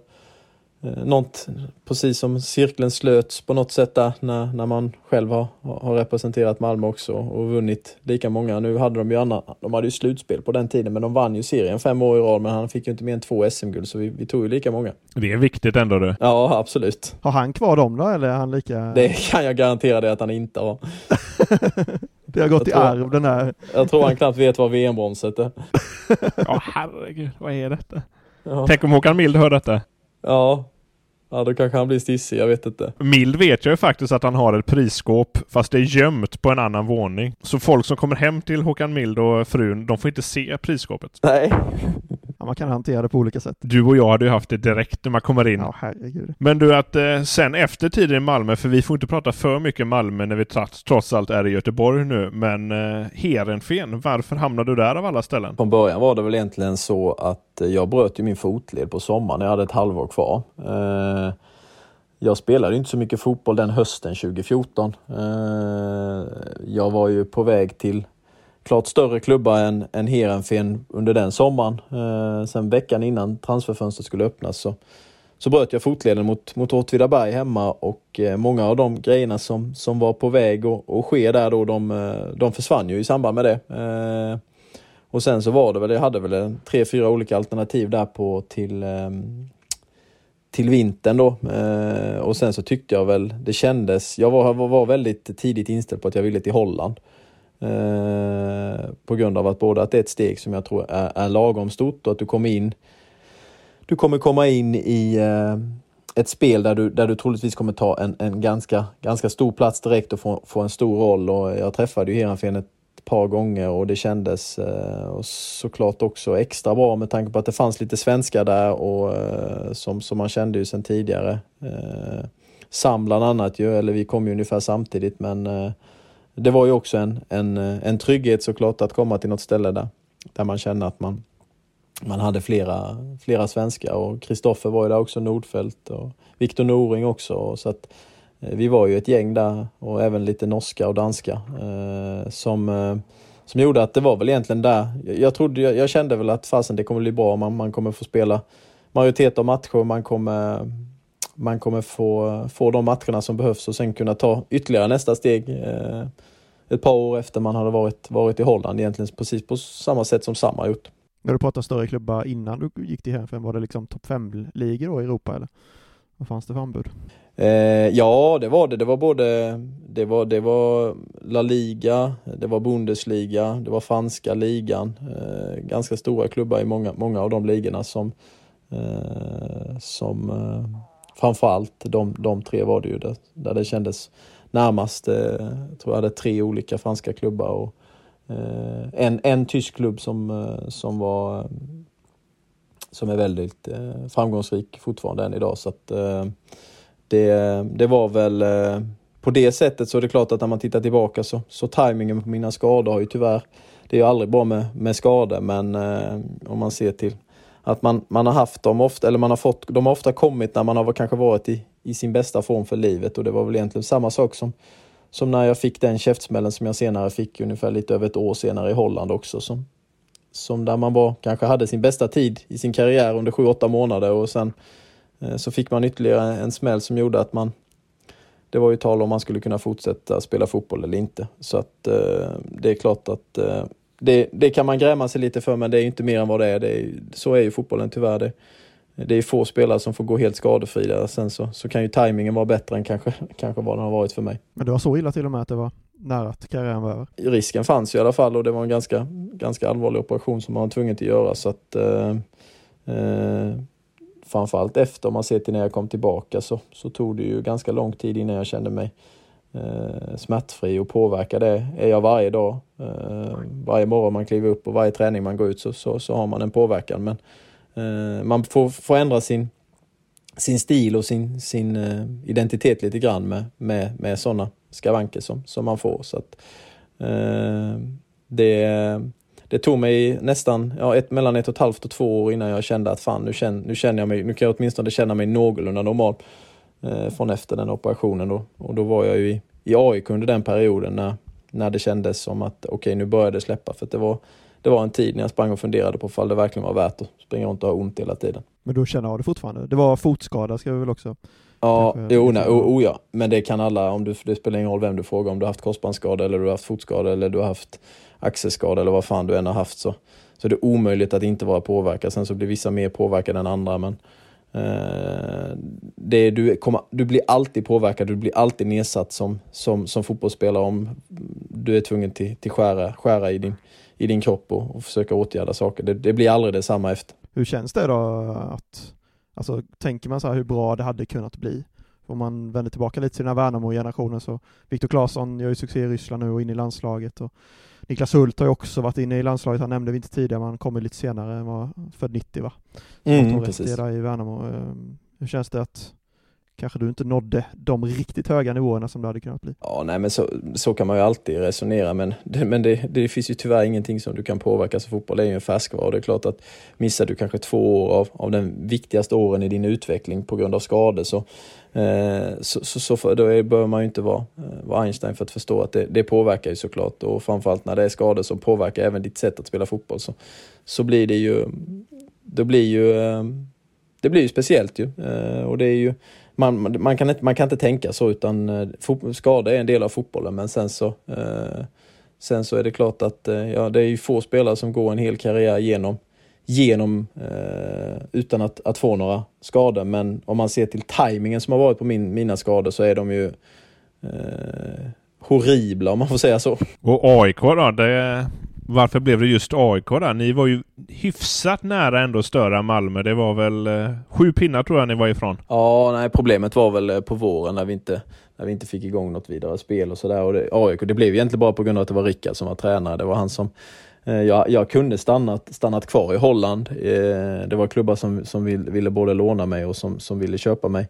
något, precis som cirkeln slöts på något sätt där när, när man själv har, har representerat Malmö också och vunnit lika många. Nu hade de ju andra, de hade ju slutspel på den tiden men de vann ju serien fem år i rad men han fick ju inte mer än två SM-guld så vi, vi tog ju lika många. Det är viktigt ändå du. Ja, absolut. Har han kvar dem då eller är han lika? Det kan jag garantera dig att han inte har. Det har gått i arv den här. Jag tror han knappt vet vad VM-bronset är. Ja, herregud, vad är detta? Ja. Tänk om Håkan Mild hör detta. Ja, Ja, då kanske han blir stissig, jag vet inte. Mild vet jag ju faktiskt att han har ett prisskåp, fast det är gömt på en annan våning. Så folk som kommer hem till Håkan Mild och frun, de får inte se prisskåpet. Nej. Ja, man kan hantera det på olika sätt. Du och jag hade ju haft det direkt när man kommer in. Ja, herregud. Men du, att eh, sen efter tiden i Malmö, för vi får inte prata för mycket Malmö när vi trots, trots allt är i Göteborg nu, men eh, Heerenveen, varför hamnade du där av alla ställen? Från början var det väl egentligen så att eh, jag bröt ju min fotled på sommaren. Jag hade ett halvår kvar. Eh, jag spelade inte så mycket fotboll den hösten 2014. Eh, jag var ju på väg till klart större klubbar än, än Heerenveen under den sommaren. Eh, sen veckan innan transferfönstret skulle öppnas så, så bröt jag fotleden mot, mot Åtvidaberg hemma och eh, många av de grejerna som, som var på väg att, att ske där då, de, eh, de försvann ju i samband med det. Eh, och sen så var det väl, jag hade väl tre, fyra olika alternativ där på till ehm, till vintern då. Eh, och sen så tyckte jag väl, det kändes, jag var, var väldigt tidigt inställd på att jag ville till Holland. Eh, på grund av att både att det är ett steg som jag tror är, är lagom stort och att du kommer in du kommer komma in i eh, ett spel där du, där du troligtvis kommer ta en, en ganska, ganska stor plats direkt och få, få en stor roll. Och jag träffade ju Heerenveen ett par gånger och det kändes eh, och såklart också extra bra med tanke på att det fanns lite svenskar där och eh, som, som man kände ju sedan tidigare. Eh, Sam bland annat ju, eller vi kom ju ungefär samtidigt men eh, det var ju också en, en, en trygghet såklart att komma till något ställe där, där man kände att man, man hade flera, flera svenskar och Kristoffer var ju där också, Nordfeldt och Viktor Noring också. Så att, eh, vi var ju ett gäng där och även lite norska och danska eh, som, eh, som gjorde att det var väl egentligen där. Jag, trodde, jag, jag kände väl att fasen det kommer bli bra, man, man kommer få spela majoritet av matcher, man kommer, man kommer få, få de matcherna som behövs och sen kunna ta ytterligare nästa steg eh, ett par år efter man hade varit, varit i Holland egentligen precis på samma sätt som Sam har gjort. När du pratade större klubbar innan du gick till Heerenveen, var det liksom topp 5-ligor då i Europa eller? Vad fanns det för anbud? Eh, ja, det var det. Det var både det var, det var La Liga, det var Bundesliga, det var franska ligan. Eh, ganska stora klubbar i många, många av de ligorna som, eh, som eh, framförallt de, de tre var det ju där, där det kändes närmast. Eh, jag tror jag hade tre olika franska klubbar och eh, en, en tysk klubb som, eh, som var eh, som är väldigt eh, framgångsrik fortfarande än idag. Så att, eh, det, det var väl eh, på det sättet så är det klart att när man tittar tillbaka så, så tajmingen på mina skador har ju tyvärr, det är ju aldrig bra med, med skador men eh, om man ser till att man, man har haft dem ofta, eller man har fått, de har ofta kommit när man har kanske varit i, i sin bästa form för livet och det var väl egentligen samma sak som, som när jag fick den käftsmällen som jag senare fick ungefär lite över ett år senare i Holland också som, som där man var, kanske hade sin bästa tid i sin karriär under sju åtta månader och sen eh, så fick man ytterligare en smäll som gjorde att man det var ju tal om man skulle kunna fortsätta spela fotboll eller inte. Så att eh, det är klart att eh, det, det, kan man gräma sig lite för men det är inte mer än vad det är. Det är så är ju fotbollen tyvärr. Det, det är få spelare som får gå helt skadefria. Sen så, så kan ju tajmingen vara bättre än kanske, kanske vad den har varit för mig. Men det var så illa till och med att det var nära att karriären var över? Risken fanns ju i alla fall och det var en ganska, ganska allvarlig operation som man var tvungen att göra. Så att, eh, eh, framförallt efter, om man ser till när jag kom tillbaka, så, så tog det ju ganska lång tid innan jag kände mig eh, smärtfri och påverka det är jag varje dag. Eh, varje morgon man kliver upp och varje träning man går ut så, så, så har man en påverkan. Men eh, man får, får ändra sin, sin stil och sin, sin eh, identitet lite grann med, med, med sådana skavanker som, som man får. Så att, eh, det, det tog mig nästan ja, ett, mellan ett och ett halvt och två år innan jag kände att fan, nu känner, nu känner jag mig, nu kan jag åtminstone känna mig någorlunda normal från efter den operationen. Då. Och då var jag ju i, i AIK under den perioden när, när det kändes som att okej, okay, nu började det släppa. För det var, det var en tid när jag sprang och funderade på om det verkligen var värt att springa runt och ha ont hela tiden. Men då känner jag det fortfarande? Det var fotskada ska vi väl också Ja, jo, nej, o, o, ja, men det kan alla, om du, det spelar ingen roll vem du frågar, om du har haft korsbandsskada eller du har haft fotskada eller du har haft axelskada eller vad fan du än har haft så, så är det omöjligt att inte vara påverkad. Sen så blir vissa mer påverkade än andra men eh, det, du, kommer, du blir alltid påverkad, du blir alltid nedsatt som, som, som fotbollsspelare om du är tvungen till, till skära, skära i din, i din kropp och, och försöka åtgärda saker. Det, det blir aldrig detsamma efter. Hur känns det då att Alltså tänker man så här hur bra det hade kunnat bli? Om man vänder tillbaka lite till den här Värnamo-generationen så Viktor Claesson gör ju succé i Ryssland nu och in i landslaget och Niklas Hult har ju också varit inne i landslaget, han nämnde vi inte tidigare, men han kommer lite senare, han var född 90 va? Mm, precis. i Värnamo. Hur känns det att kanske du inte nådde de riktigt höga nivåerna som det hade kunnat bli? Ja, nej men så, så kan man ju alltid resonera men, det, men det, det finns ju tyvärr ingenting som du kan påverka så fotboll. Är ju en färskvara och det är klart att missar du kanske två år av, av den viktigaste åren i din utveckling på grund av skador så, eh, så, så, så för, då är, behöver man ju inte vara, eh, vara Einstein för att förstå att det, det påverkar ju såklart och framförallt när det är skador som påverkar även ditt sätt att spela fotboll så, så blir det ju, då blir ju, eh, det blir ju speciellt ju eh, och det är ju man, man, kan inte, man kan inte tänka så utan eh, skada är en del av fotbollen men sen så eh, Sen så är det klart att eh, ja, det är ju få spelare som går en hel karriär genom, genom eh, utan att, att få några skador men om man ser till tajmingen som har varit på min, mina skador så är de ju eh, horribla om man får säga så. Och AIK då? Det, varför blev det just AIK där? Ni var ju hyfsat nära ändå störa Malmö. Det var väl eh, sju pinnar tror jag ni var ifrån. Ja, nej, problemet var väl eh, på våren när vi inte, när vi inte fick igång något vidare spel och sådär. Och det, AIK, det blev egentligen bara på grund av att det var Rickard som var tränare. Det var han som eh, jag, jag kunde stannat, stannat kvar i Holland. Eh, det var klubbar som, som vill, ville både låna mig och som, som ville köpa mig.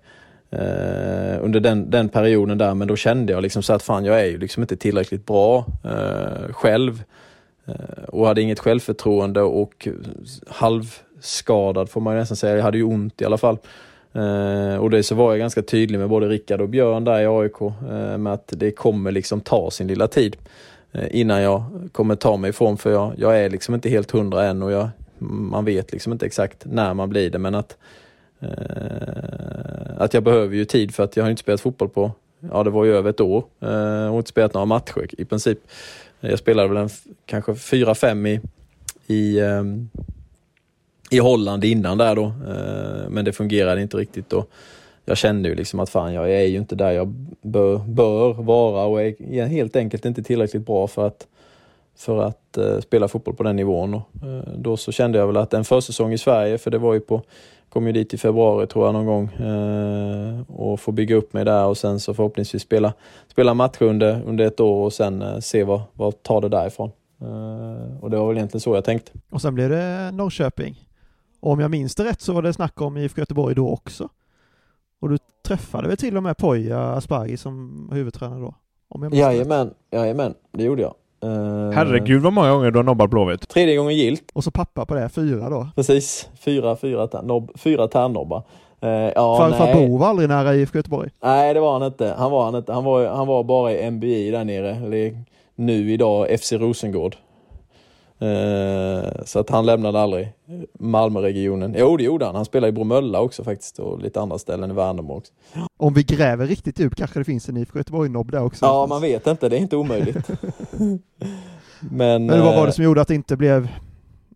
Eh, under den, den perioden där, men då kände jag liksom så att fan jag är ju liksom inte tillräckligt bra eh, själv. Eh, och hade inget självförtroende och halvskadad får man nästan säga. Jag hade ju ont i alla fall. Eh, och det så var jag ganska tydlig med både Rickard och Björn där i AIK eh, med att det kommer liksom ta sin lilla tid innan jag kommer ta mig ifrån för jag, jag är liksom inte helt hundra än och jag, man vet liksom inte exakt när man blir det men att att jag behöver ju tid för att jag har inte spelat fotboll på, ja det var ju över ett år och inte spelat några matcher i princip. Jag spelade väl en, kanske fyra fem i, i, ehm, i Holland innan där då, eh, men det fungerade inte riktigt och jag kände ju liksom att fan jag är ju inte där jag bör, bör vara och är helt enkelt inte tillräckligt bra för att för att eh, spela fotboll på den nivån. Och, eh, då så kände jag väl att en försäsong i Sverige, för det var ju på, kom ju dit i februari tror jag någon gång eh, och få bygga upp mig där och sen så förhoppningsvis spela, spela matcher under, under ett år och sen eh, se vad, vad tar det därifrån. Eh, och det var väl egentligen så jag tänkte. Och sen blev det Norrköping. Och om jag minns det rätt så var det snack om IFK Göteborg då också. Och du träffade väl till och med Poya Aspergi som huvudtränare då? Om jag minns rätt. Jajamän, jajamän, det gjorde jag. Eh, Herregud vad många gånger du har nobbat Blåvitt. Tredje gången gilt. Och så pappa på det, fyra då. Precis, fyra, fyra, tär- nobb, fyra tärnobbar. Eh, ja, Farfar. Bo var aldrig nära IFK Göteborg. Nej, det var han inte. Han var, han inte. Han var, han var bara i MBI där nere, eller nu idag FC Rosengård. Eh, så att han lämnade aldrig Malmöregionen. Jo, det gjorde han. Han spelade i Bromölla också faktiskt och lite andra ställen i Värnamo också. Om vi gräver riktigt djupt kanske det finns en IFK Göteborg-nobb där också. Ja, man vet inte. Det är inte omöjligt. Men, Men vad var eh, det som gjorde att det inte blev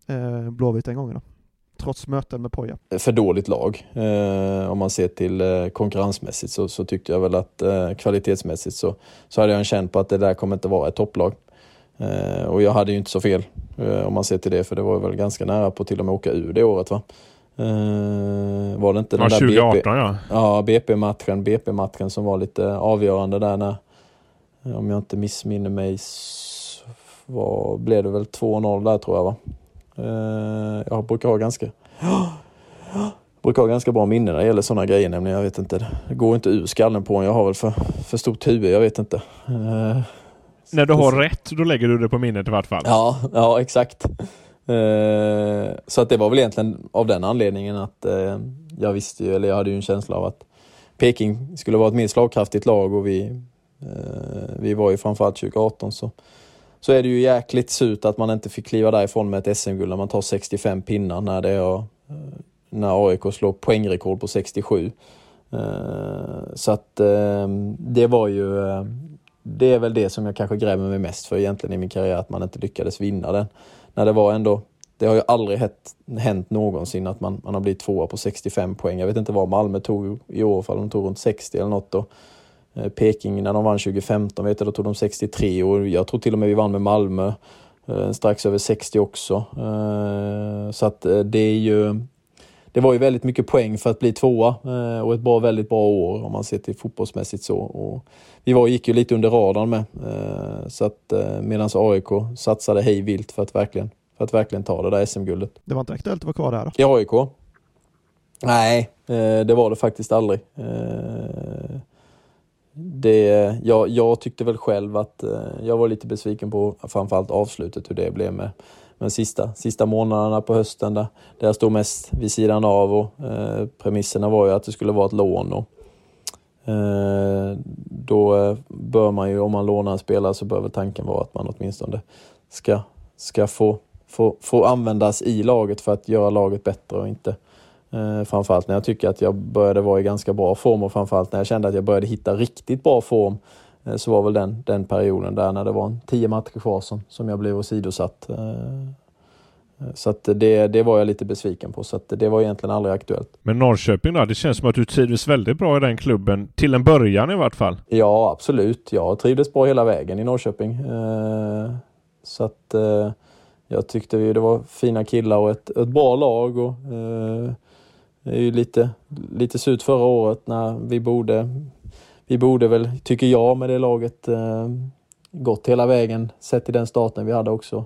eh, Blåvitt den gången då? Trots möten med Poja. för dåligt lag. Eh, om man ser till eh, konkurrensmässigt så, så tyckte jag väl att eh, kvalitetsmässigt så, så hade jag en känn på att det där kommer inte vara ett topplag. Eh, och jag hade ju inte så fel eh, om man ser till det för det var väl ganska nära på till och med åka ur det året va. Eh, var det inte Ja, den där 2018 BP, ja. ja, BP-matchen, BP-matchen som var lite avgörande där när, om jag inte missminner mig, var, blev det väl 2-0 där tror jag va. Jag brukar ha ganska brukar ha ganska bra minne när det gäller sådana grejer nämligen. Jag vet inte, det går inte ur skallen på en. Jag har väl för, för stort huvud, jag vet inte. När du har rätt, då lägger du det på minnet i vart fall. Ja, ja exakt. Eh, så att det var väl egentligen av den anledningen att eh, jag visste ju, eller jag hade ju en känsla av att Peking skulle vara ett mer slagkraftigt lag och vi, eh, vi var ju framförallt 2018 så, så är det ju jäkligt surt att man inte fick kliva därifrån med ett SM-guld när man tar 65 pinnar när det är, eh, när AIK slår poängrekord på 67. Eh, så att eh, det var ju det är väl det som jag kanske grämer mig mest för egentligen i min karriär, att man inte lyckades vinna den. När det var ändå, det har ju aldrig hänt, hänt någonsin att man, man har blivit tvåa på 65 poäng. Jag vet inte vad Malmö tog i år, för de tog runt 60 eller något. Och, eh, Peking när de vann 2015 vet jag, då tog de 63 och jag tror till och med vi vann med Malmö eh, strax över 60 också. Eh, så att eh, det är ju det var ju väldigt mycket poäng för att bli tvåa eh, och ett bra, väldigt bra år om man ser till fotbollsmässigt så. Och vi var, gick ju lite under radarn med. Eh, så att eh, medans AIK satsade hej vilt för att verkligen, för att verkligen ta det där SM-guldet. Det var inte aktuellt att vara kvar där då? I AIK? Nej, det var det faktiskt aldrig. Det, jag, jag tyckte väl själv att jag var lite besviken på framförallt avslutet, hur det blev med, men sista, sista månaderna på hösten där, där jag stod mest vid sidan av och eh, premisserna var ju att det skulle vara ett lån. Och, eh, då eh, bör man ju, om man lånar en spelare så bör väl tanken vara att man åtminstone ska, ska få, få, få användas i laget för att göra laget bättre och inte Eh, framförallt när jag tycker att jag började vara i ganska bra form och framförallt när jag kände att jag började hitta riktigt bra form så var väl den, den perioden där när det var tio matcher kvar som, som jag blev åsidosatt. Eh, så att det, det var jag lite besviken på, så att det var egentligen aldrig aktuellt. Men Norrköping då? Det känns som att du trivdes väldigt bra i den klubben, till en början i vart fall? Ja, absolut. Jag trivdes bra hela vägen i Norrköping. Så att jag tyckte det var fina killar och ett, ett bra lag. Och, det är ju lite, lite surt förra året när vi borde, vi borde väl, tycker jag, med det laget eh, gått hela vägen sett till den starten vi hade också.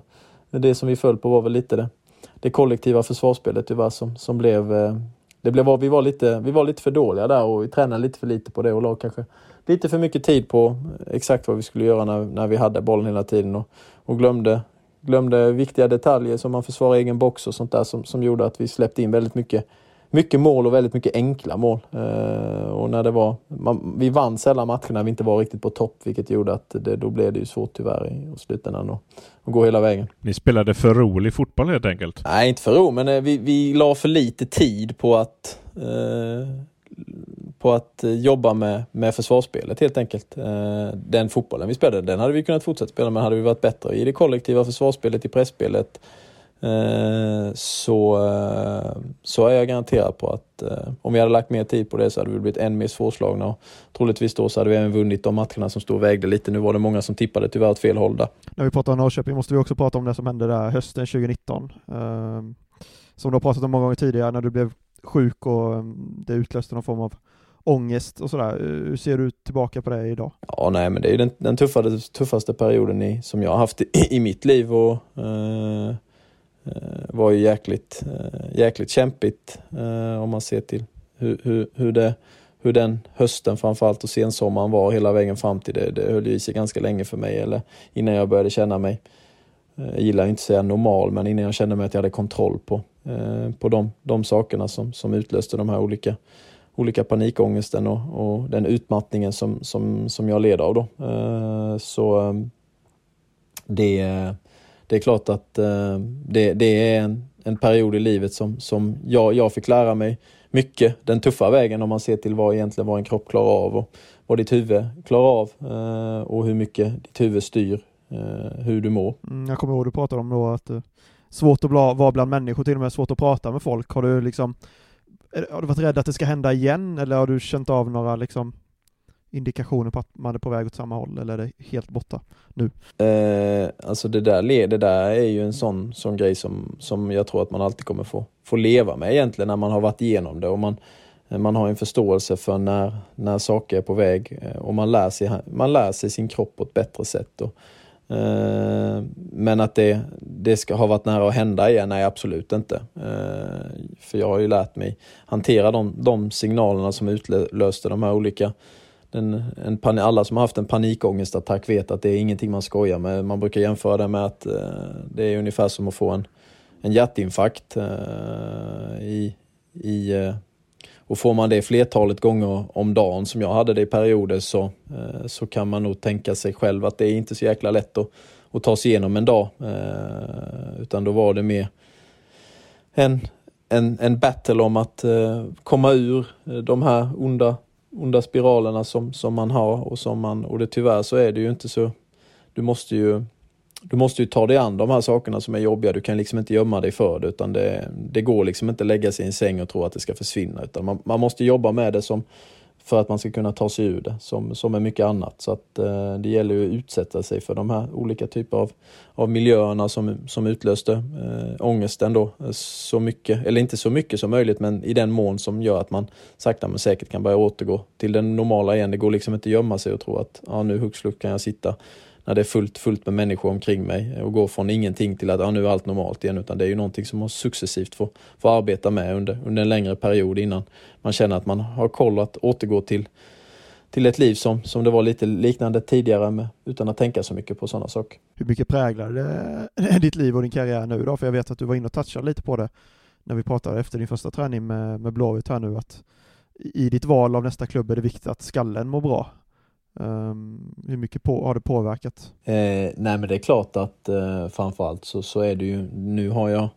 Det som vi föll på var väl lite det, det kollektiva försvarsspelet tyvärr som, som blev, eh, det blev, vi, var lite, vi var lite för dåliga där och vi tränade lite för lite på det och lag kanske lite för mycket tid på exakt vad vi skulle göra när, när vi hade bollen hela tiden och, och glömde, glömde viktiga detaljer som man försvarar egen box och sånt där som, som gjorde att vi släppte in väldigt mycket mycket mål och väldigt mycket enkla mål. Eh, och när det var, man, vi vann sällan matcherna när vi inte var riktigt på topp, vilket gjorde att det, då blev det ju svårt tyvärr i slutändan att, att gå hela vägen. Ni spelade för rolig fotboll helt enkelt? Nej, inte för rolig, men eh, vi, vi la för lite tid på att eh, på att jobba med, med försvarsspelet helt enkelt. Eh, den fotbollen vi spelade, den hade vi kunnat fortsätta spela men hade vi varit bättre i det kollektiva försvarsspelet, i pressspelet Eh, så, eh, så är jag garanterad på att eh, om vi hade lagt mer tid på det så hade vi blivit än mer svårslagna och troligtvis då så hade vi även vunnit de matcherna som stod och vägde lite. Nu var det många som tippade tyvärr åt fel håll där. När vi pratar om Norrköping måste vi också prata om det som hände där hösten 2019. Ehm, som du har pratat om många gånger tidigare när du blev sjuk och ehm, det utlöste någon form av ångest och sådär. Hur ser du tillbaka på det idag? Ja, nej, men det är den, den tuffaste, tuffaste perioden i, som jag har haft i, i mitt liv och eh, Eh, Eh, var ju jäkligt, eh, jäkligt kämpigt eh, om man ser till hur, hur, hur, det, hur den hösten framförallt och sensommaren var hela vägen fram till det. Det höll i sig ganska länge för mig eller innan jag började känna mig, eh, jag gillar inte att säga normal, men innan jag kände mig att jag hade kontroll på, eh, på de, de sakerna som, som utlöste de här olika, olika panikångesten och, och den utmattningen som, som, som jag led av. Då. Så det det är klart att eh, det, det, är en, en, period i livet som, som jag, jag fick lära mig mycket den tuffa vägen om man ser till vad egentligen vad en kropp klarar av och vad ditt huvud klarar av eh, och hur mycket ditt huvud styr eh, hur du mår. Mm, jag kommer ihåg du pratade om då att det svårt att vara bland människor, till och med svårt att prata med folk. Har du liksom har du varit rädd att det ska hända igen eller har du känt av några liksom indikationer på att man är på väg åt samma håll eller är det helt borta nu? Eh, alltså det där, det där är ju en sån, sån grej som, som jag tror att man alltid kommer få, få leva med egentligen när man har varit igenom det och man, man har en förståelse för när, när saker är på väg eh, och man lär, sig, man lär sig sin kropp på ett bättre sätt. Och, eh, men att det, det ska ha varit nära att hända igen, nej absolut inte. Eh, för jag har ju lärt mig hantera de, de signalerna som utlöste de här olika en, en pan, alla som har haft en panikångestattack vet att det är ingenting man skojar med. Man brukar jämföra det med att eh, det är ungefär som att få en, en hjärtinfarkt. Eh, i, i, eh, och får man det flertalet gånger om dagen som jag hade det i perioder så, eh, så kan man nog tänka sig själv att det är inte så jäkla lätt att, att ta sig igenom en dag. Eh, utan då var det mer en, en, en battle om att eh, komma ur eh, de här onda onda spiralerna som, som man har och som man, och det tyvärr så är det ju inte så, du måste ju du måste ju ta dig an de här sakerna som är jobbiga. Du kan liksom inte gömma dig för det utan det, det går liksom inte att lägga sig i en säng och tro att det ska försvinna utan man, man måste jobba med det som för att man ska kunna ta sig ur det, som, som är mycket annat. Så att eh, det gäller ju att utsätta sig för de här olika typer av, av miljöerna som, som utlöste eh, ångesten då. Eh, så mycket, eller inte så mycket som möjligt, men i den mån som gör att man sakta men säkert kan börja återgå till det normala igen. Det går liksom inte att gömma sig och tro att ja, nu hux kan jag sitta när det är fullt, fullt med människor omkring mig och gå från ingenting till att ja, nu är allt normalt igen. Utan det är ju någonting som man successivt får, får arbeta med under, under en längre period innan man känner att man har koll att återgå till, till ett liv som, som det var lite liknande tidigare med, utan att tänka så mycket på sådana saker. Hur mycket präglar det eh, ditt liv och din karriär nu då? För jag vet att du var inne och touchade lite på det när vi pratade efter din första träning med, med Blåvitt här nu att i ditt val av nästa klubb är det viktigt att skallen mår bra. Um, hur mycket på, har det påverkat? Eh, nej men det är klart att eh, framförallt så, så är det ju, nu har jag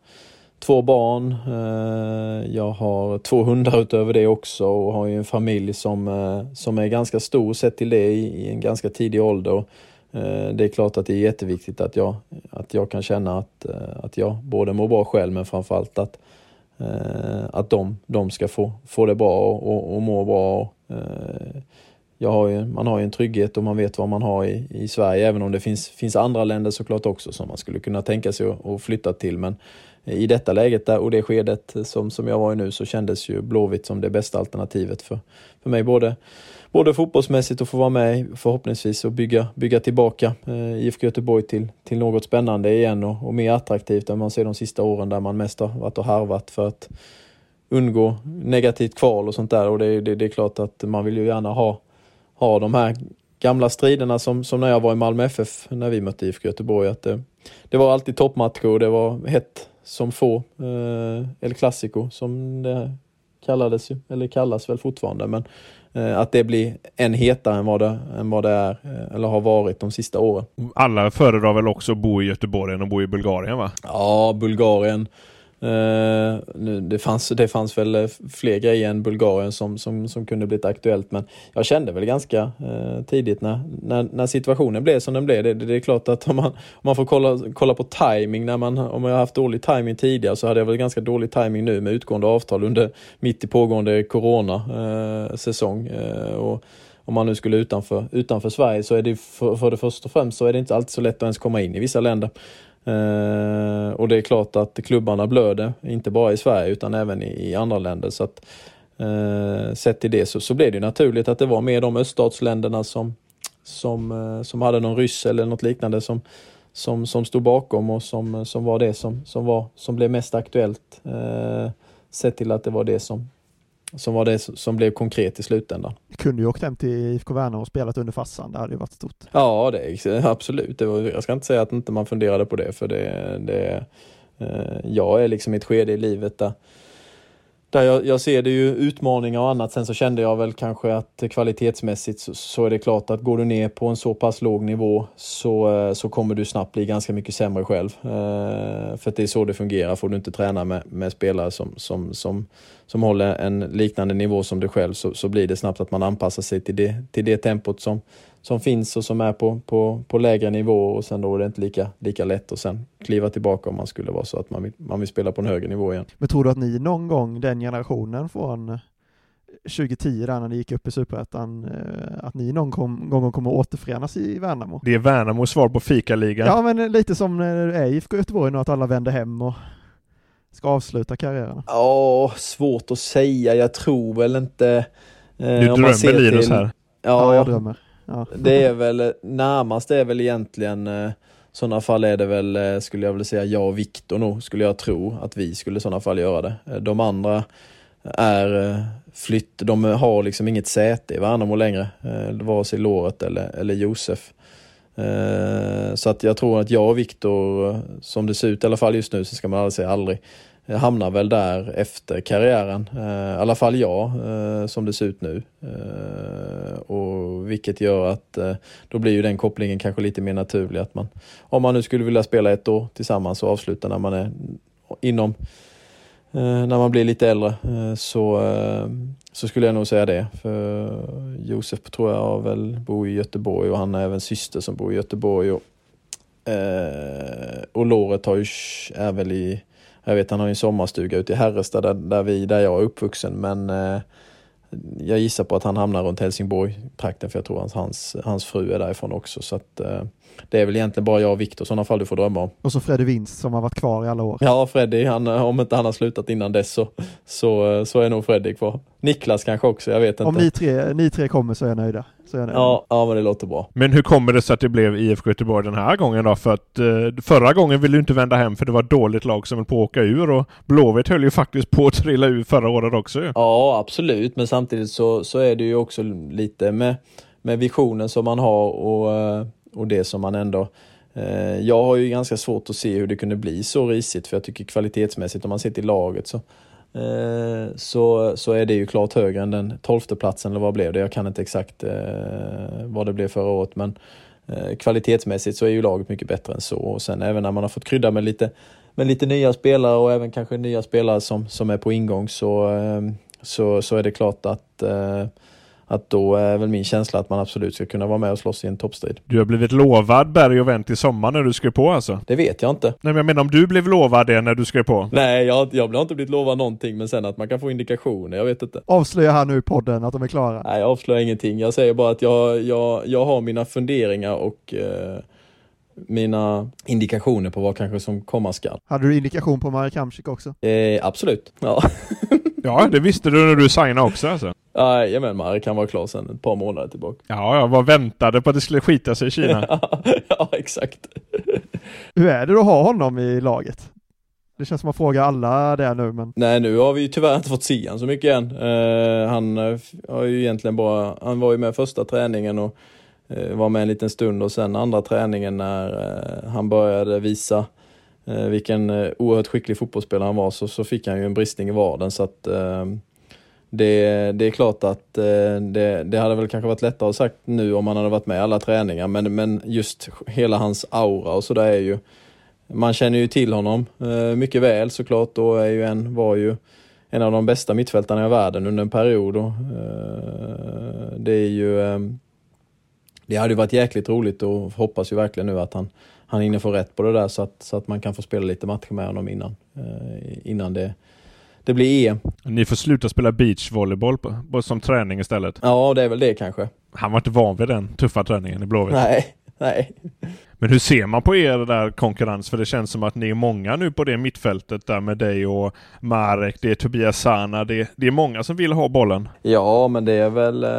två barn, eh, jag har två hundar utöver det också och har ju en familj som, eh, som är ganska stor sett till det i, i en ganska tidig ålder. Eh, det är klart att det är jätteviktigt att jag, att jag kan känna att, eh, att jag både mår bra själv men framförallt att, eh, att de, de ska få, få det bra och, och, och må bra jag har ju, man har ju en trygghet och man vet vad man har i, i Sverige, även om det finns, finns andra länder såklart också som man skulle kunna tänka sig att, att flytta till. Men i detta läget där, och det skedet som, som jag var i nu så kändes ju Blåvitt som det bästa alternativet för, för mig. Både, både fotbollsmässigt och få vara med förhoppningsvis och bygga, bygga tillbaka eh, IFK Göteborg till, till något spännande igen och, och mer attraktivt än man ser de sista åren där man mest har varit och harvat för att undgå negativt kval och sånt där. Och det, det, det är klart att man vill ju gärna ha ha de här gamla striderna som, som när jag var i Malmö FF när vi mötte IFK Göteborg. Att det, det var alltid toppmatcher och det var hett som få. Eh, El Clasico som det kallades ju, eller kallas väl fortfarande. Men eh, att det blir än hetare än vad det, än vad det är eh, eller har varit de sista åren. Alla föredrar väl också att bo i Göteborg än att bo i Bulgarien va? Ja, Bulgarien Uh, nu, det, fanns, det fanns väl eh, fler grejer än Bulgarien som, som, som kunde blivit aktuellt men jag kände väl ganska uh, tidigt när, när, när, situationen blev som den blev. Det, det, det, är klart att om man, om man får kolla, kolla på timing när man, om jag har haft dålig timing tidigare så hade jag väl ganska dålig timing nu med utgående avtal under mitt i pågående coronasäsong. Uh, och om man nu skulle utanför, utanför Sverige så är det för, för det första och främst så är det inte alltid så lätt att ens komma in i vissa länder. Eh, och det är klart att klubbarna blöder, inte bara i Sverige utan även i, i andra länder. Så att, eh, sett till det så, så blev det naturligt att det var mer de öststatsländerna som, som, eh, som hade någon ryss eller något liknande som, som, som stod bakom och som, som var det som, som, var, som blev mest aktuellt. Eh, sett till att det var det som, som var det som blev konkret i slutändan. Kunde ju åkt hem till IFK Värnamo och spelat under farsan, det hade ju varit stort. Ja, det absolut. Det var, jag ska inte säga att inte man funderade på det, för det, det eh, jag är liksom i ett skede i livet där där jag, jag, ser det ju utmaningar och annat. Sen så kände jag väl kanske att kvalitetsmässigt så, så, är det klart att går du ner på en så pass låg nivå så, eh, så kommer du snabbt bli ganska mycket sämre själv. Eh, för det är så det fungerar. Får du inte träna med, med spelare som, som, som, som håller en liknande nivå som du själv så, så blir det snabbt att man anpassar sig till det, till det tempot som, som finns och som är på, på, på lägre nivå och sen då är det inte lika, lika lätt att sen kliva tillbaka om man skulle vara så att man vill, man vill spela på en högre nivå igen. Men tror du att ni någon gång, den generationen från 2010 där när ni gick upp i Superettan, eh, att ni någon kom, gång kommer återförenas i Värnamo? Det är Värnamos svar på fikaligan. Ja, men lite som när IFK Göteborg nu, att alla vänder hem och ska avsluta karriären. Ja, svårt att säga. Jag tror väl inte... Eh, du drömmer Linus här. Ja, ja, jag drömmer. Ja. Det är väl, närmast är väl egentligen eh, sådana fall är det väl, eh, skulle jag vilja säga, jag och Viktor nog, skulle jag tro att vi skulle i sådana fall göra det. Eh, de andra är eh, flytt, de har liksom inget säte i Värnamo längre, vare sig Låret eller, eller Josef. Så att jag tror att jag och Viktor, som det ser ut i alla fall just nu, så ska man aldrig säga aldrig, Eh, hamnar väl där efter karriären. Eh, I alla fall jag, eh, som det ser ut nu. Och vilket gör att då blir ju den kopplingen kanske lite mer naturlig. Att man, om man nu skulle vilja spela ett år tillsammans och avsluta när man är inom när man blir lite äldre så, så skulle jag nog säga det. För Josef tror jag väl bor i Göteborg och han har även syster som bor i Göteborg. Och, och Låret har ju, är väl i jag vet han har en sommarstuga ute i Herrestad där, där, vi, där jag är uppvuxen men eh, jag gissar på att han hamnar runt Helsingborg-trakten för jag tror att hans, hans fru är därifrån också. Så att, eh, det är väl egentligen bara jag och Viktor i sådana fall du får drömma om. Och så Freddy Winst som har varit kvar i alla år. Ja, Freddy, han, om inte han har slutat innan dess så, så, så är nog Freddy kvar. Niklas kanske också, jag vet inte. Om ni tre, ni tre kommer så är jag nöjda. Så är jag nöjd. Ja, ja, men det låter bra. Men hur kommer det sig att det blev IFK Göteborg den här gången då? För att eh, förra gången ville du inte vända hem för det var ett dåligt lag som höll på att åka ur och Blåvitt höll ju faktiskt på att trilla ur förra året också ju. Ja, absolut, men samtidigt så, så är det ju också lite med, med visionen som man har och, eh, och det som man ändå eh, jag har ju ganska svårt att se hur det kunde bli så risigt för jag tycker kvalitetsmässigt om man ser till laget så eh, så, så är det ju klart högre än den tolfte platsen eller vad blev det? Jag kan inte exakt eh, vad det blev förra året men kvalitetsmässigt så är ju laget mycket bättre än så och sen även när man har fått krydda med lite, med lite nya spelare och även kanske nya spelare som, som är på ingång så, så, så är det klart att att då är väl min känsla att man absolut ska kunna vara med och slåss i en toppstrid. Du har blivit lovad berg och vänt i sommar när du skrev på alltså? Det vet jag inte. Nej men jag menar om du blev lovad det när du skrev på? Nej, jag, jag har inte blivit lovad någonting men sen att man kan få indikationer, jag vet inte. Avslöja här nu i podden att de är klara. Nej, jag avslöjar ingenting. Jag säger bara att jag, jag, jag har mina funderingar och eh, mina indikationer på vad kanske som komma skall. Hade du indikation på Marek Hamsik också? Eh, absolut, ja. ja, det visste du när du signade också alltså? Jajamän, Marek kan vara klar sedan ett par månader tillbaka. Ja, jag var väntade på att det skulle skita sig i Kina. ja, exakt. Hur är det att ha honom i laget? Det känns som att fråga alla det nu men... Nej nu har vi ju tyvärr inte fått se han så mycket än. Uh, han uh, har ju egentligen bara, han var ju med första träningen och uh, var med en liten stund och sen andra träningen när han började visa Eh, vilken eh, oerhört skicklig fotbollsspelare han var så, så fick han ju en bristning i vardagen. så att ehm, det, det är klart att eh, det, det hade väl kanske varit lättare att sagt nu om han hade varit med i alla träningar men, men just hela hans aura och sådär är ju man känner ju till honom eh, mycket väl såklart och är ju en, var ju en av de bästa mittfältarna i världen under en period. Och, eh, det är ju ehm, det hade ju varit jäkligt roligt och hoppas ju verkligen nu att han, han hinner få rätt på det där så att, så att man kan få spela lite matcher med honom innan, innan det det blir EM. Ni får sluta spela beachvolleyboll som träning istället. Ja, det är väl det kanske. Han var inte van vid den tuffa träningen i Blåvitt. Nej, nej. Men hur ser man på er där konkurrens? För det känns som att ni är många nu på det mittfältet där med dig och Marek, det är Tobias Sana, det, det är många som vill ha bollen. Ja, men det är väl, eh,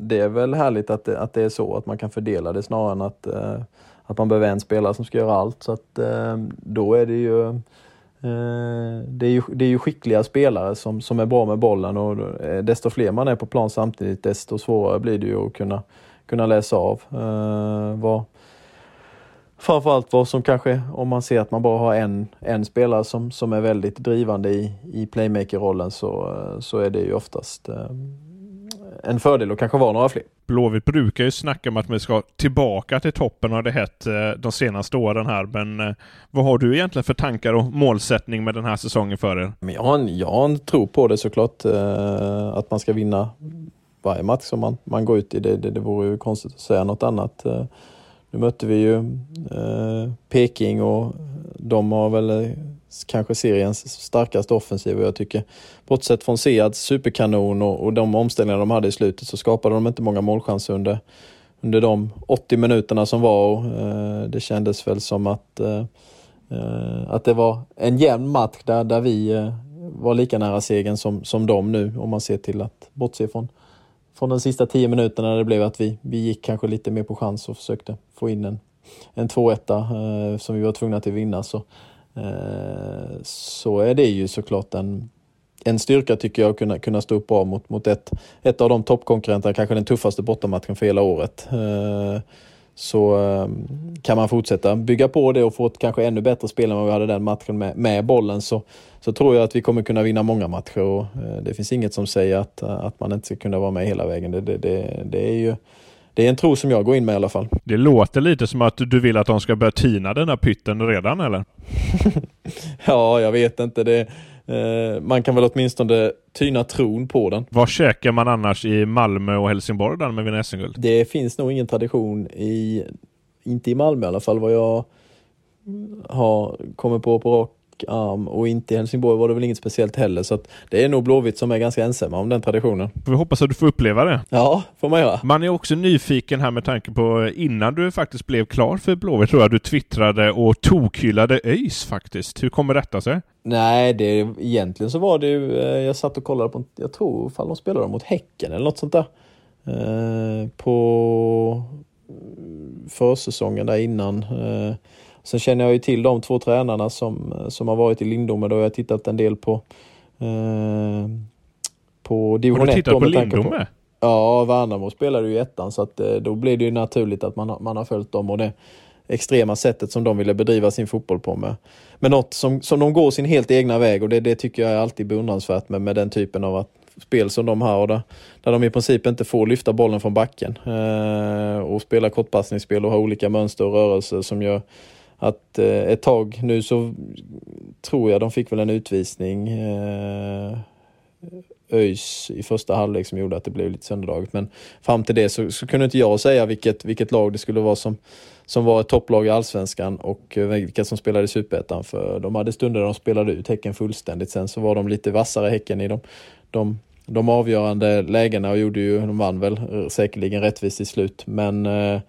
det är väl härligt att det, att det är så, att man kan fördela det snarare än att, eh, att man behöver en spelare som ska göra allt. Så att eh, då är det ju eh, det är, ju, det är ju skickliga spelare som, som är bra med bollen och eh, desto fler man är på plan samtidigt desto svårare blir det ju att kunna, kunna läsa av eh, vad, framförallt vad som kanske, om man ser att man bara har en, en spelare som, som är väldigt drivande i, i playmaker-rollen så, eh, så är det ju oftast en fördel att kanske vara några fler. Blåvitt brukar ju snacka om att vi ska tillbaka till toppen har det hett eh, de senaste åren här. Men eh, vad har du egentligen för tankar och målsättning med den här säsongen för er? Men jag, har en, jag har en tro på det såklart. Eh, att man ska vinna varje match som man, man går ut i. Det, det, det vore ju konstigt att säga något annat. Nu mötte vi ju Peking och de har väl kanske seriens starkaste offensiv och jag tycker bortsett från Seads superkanon och, och de omställningar de hade i slutet så skapade de inte många målchanser under, under de 80 minuterna som var och eh, det kändes väl som att, eh, eh, att det var en jämn match där, där vi eh, var lika nära segern som, som de nu om man ser till att bortse från från de sista tio minuterna när det blev att vi, vi gick kanske lite mer på chans och försökte få in en, en 2-1 eh, som vi var tvungna till att vinna. Så Eh, så är det ju såklart en, en styrka tycker jag att kunna, kunna stå upp bra mot, mot ett, ett av de toppkonkurrenterna, kanske den tuffaste bortamatchen för hela året. Eh, så ehm, kan man fortsätta bygga på det och få ett kanske ännu bättre spel än vad vi hade den matchen med, med bollen så, så tror jag att vi kommer kunna vinna många matcher och eh, det finns inget som säger att, att man inte ska kunna vara med hela vägen. Det, det, det, det är ju det är en tro som jag går in med i alla fall. Det låter lite som att du vill att de ska börja tina den här pytten redan eller? ja, jag vet inte. Det, eh, man kan väl åtminstone tyna tron på den. Vad käkar man annars i Malmö och Helsingborg där med vinna SM-guld? Det finns nog ingen tradition i, inte i Malmö i alla fall, vad jag har kommit på på rak um, och inte i Helsingborg var det väl inget speciellt heller. Så att det är nog Blåvitt som är ganska ensamma om den traditionen. Vi hoppas att du får uppleva det. Ja, får man göra. Man är också nyfiken här med tanke på innan du faktiskt blev klar för Blåvitt tror jag du twittrade och tokhyllade ÖIS faktiskt. Hur kommer detta sig? Nej, det, egentligen så var det ju, eh, jag satt och kollade på, jag tror fall de spelade mot Häcken eller något sånt där. Eh, på försäsongen där innan. Eh, sen känner jag ju till de två tränarna som, som har varit i Lindome. Då har jag tittat en del på eh, på division 1. Har du tittat på Lindome? På, ja, Värnamo spelade ju i ettan så att eh, då blir det ju naturligt att man, man har följt dem och det extrema sättet som de ville bedriva sin fotboll på med. Men något som, som de går sin helt egna väg och det, det tycker jag är alltid beundransvärt med, med den typen av att spel som de har där, där de i princip inte får lyfta bollen från backen eh, och spela kortpassningsspel och ha olika mönster och rörelser som gör att eh, ett tag nu så tror jag de fick väl en utvisning eh, ÖIS i första halvlek som gjorde att det blev lite sönderdraget. Men fram till det så, så, kunde inte jag säga vilket, vilket lag det skulle vara som, som var ett topplag i Allsvenskan och eh, vilka som spelade i Superettan. För de hade stunder där de spelade ut Häcken fullständigt. Sen så var de lite vassare Häcken i de, de, de avgörande lägena och gjorde ju, de vann väl eh, säkerligen rättvist i slut. Men eh,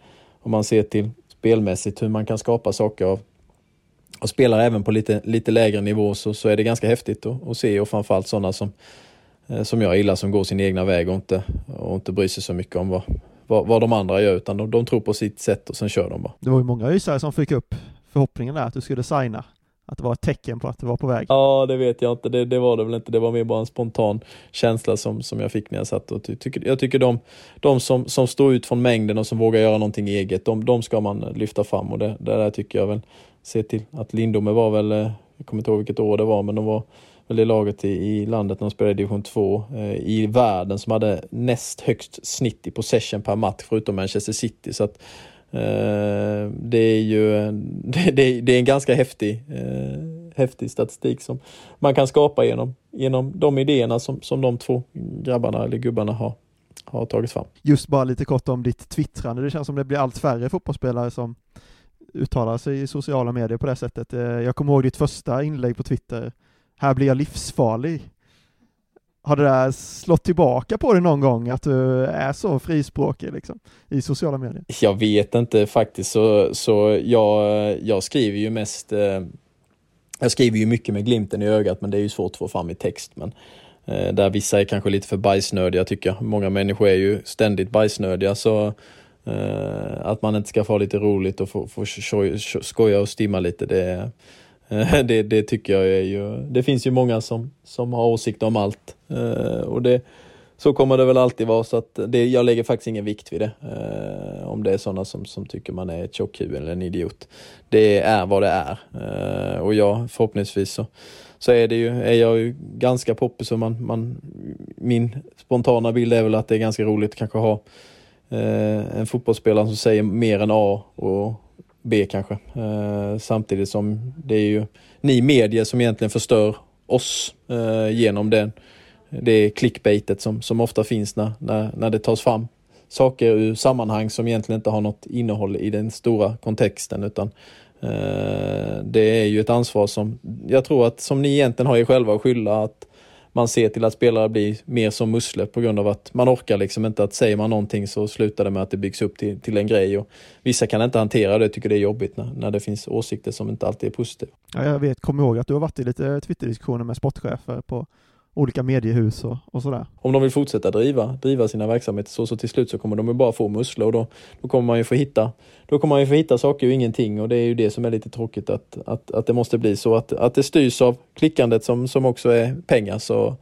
om man ser till spelmässigt hur man kan skapa saker av och spelar även på lite, lite lägre nivå så, så är det ganska häftigt att, att se och framförallt sådana som, eh, som jag gillar som går sin egna väg och inte, och inte bryr sig så mycket om vad, vad, vad de andra gör utan de, de tror på sitt sätt och sen kör de bara. Det var ju många ysare som fick upp förhoppningen där att du skulle signa. Att det var ett tecken på att det var på väg? Ja, det vet jag inte. Det, det var det väl inte. Det var mer bara en spontan känsla som, som jag fick när jag satt och ty tycker, jag tycker de, de som, som står ut från mängden och som vågar göra någonting eget, de, de ska man lyfta fram och det, det där tycker jag väl, se till att Lindome var väl, eh, jag kommer inte ihåg vilket år det var, men de var väl det laget i, i landet när de spelade i division 2 eh, i världen som hade näst högst snitt i possession per match förutom Manchester City. Så att Eh, det är ju det, det, det, är en ganska häftig, eh, häftig statistik som man kan skapa genom, genom de idéerna som, som de två grabbarna eller gubbarna har, har tagit fram. Just bara lite kort om ditt twittrande. Det känns som det blir allt färre fotbollsspelare som uttalar sig i sociala medier på det sättet. Eh, jag kommer ihåg ditt första inlägg på Twitter. Här blir jag livsfarlig. Har det där slått tillbaka på dig någon gång, att du är så frispråkig liksom, i sociala medier? Jag vet inte faktiskt, så, så jag, jag skriver ju mest eh, jag skriver ju mycket med glimten i ögat, men det är ju svårt att få fram i text. Men eh, där vissa är kanske lite för bajsnödiga tycker jag. Många människor är ju ständigt bajsnödiga, så eh, att man inte ska få lite roligt och få, få skoja och stimma lite, det, är... Eh, det, det, tycker jag är ju, det finns ju många som, som har åsikter om allt. Eh, och det, så kommer det väl alltid vara, så att det, jag lägger faktiskt ingen vikt vid det. Eh, om det är sådana som, som tycker man är ett tjockhuvud eller en idiot. Det är vad det är. Eh, och jag, förhoppningsvis så, så är, det ju, är jag ju ganska poppis och man, man, min spontana bild är väl att det är ganska roligt att kanske ha eh, en fotbollsspelare som säger mer än A och B kanske. Eh, samtidigt som det är ju ni medier som egentligen förstör oss eh, genom den, det clickbaitet som, som ofta finns när, när, när det tas fram saker ur sammanhang som egentligen inte har något innehåll i den stora kontexten utan eh, det är ju ett ansvar som jag tror att som ni egentligen har er själva att skylla att man ser till att spelare blir mer som muskler på grund av att man orkar liksom inte att säger man någonting så slutar det med att det byggs upp till, till en grej och vissa kan inte hantera det, tycker det är jobbigt när, när det finns åsikter som inte alltid är positiva. Ja, jag vet, kommer ihåg att du har varit i lite Twitter-diskussioner med sportchefer på olika mediehus och, och sådär. Om de vill fortsätta driva, driva sina verksamheter så, så till slut så kommer de ju bara få muskler och då, då kommer man ju få hitta då kommer man ju få hitta saker och ingenting och det är ju det som är lite tråkigt att, att, att det måste bli så att, att det styrs av klickandet som, som också är pengar så,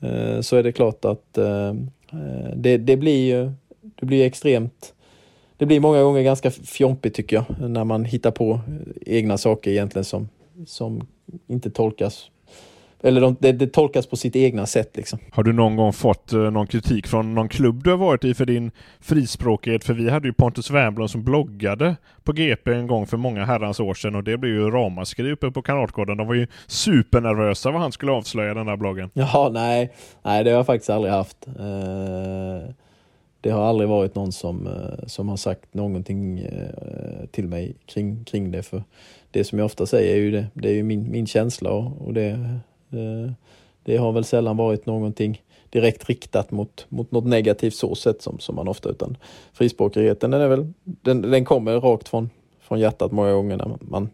eh, så är det klart att eh, eh det, det blir ju det blir extremt det blir många gånger ganska fjompigt tycker jag när man hittar på egna saker egentligen som, som inte tolkas eller de, det, det, tolkas på sitt egna sätt liksom. Har du någon gång fått uh, någon kritik från någon klubb du har varit i för din frispråkighet? För vi hade ju Pontus Wernbloom som bloggade på GP en gång för många herrans år sedan och det blev ju ramaskri uppe på Kanatgården. De var ju supernervösa vad han skulle avslöja den där bloggen. Ja, nej, nej det har jag faktiskt aldrig haft. Uh, det har aldrig varit någon som, uh, som har sagt någonting till mig kring, kring det. För det som jag ofta säger är ju det, det är ju min, min känsla och, och det, eh, Eh, det har väl sällan varit någonting direkt riktat mot, mot något negativt så sätt som, som man ofta utan frispråkigheten den är väl, den, den kommer rakt från, från hjärtat många gånger när man,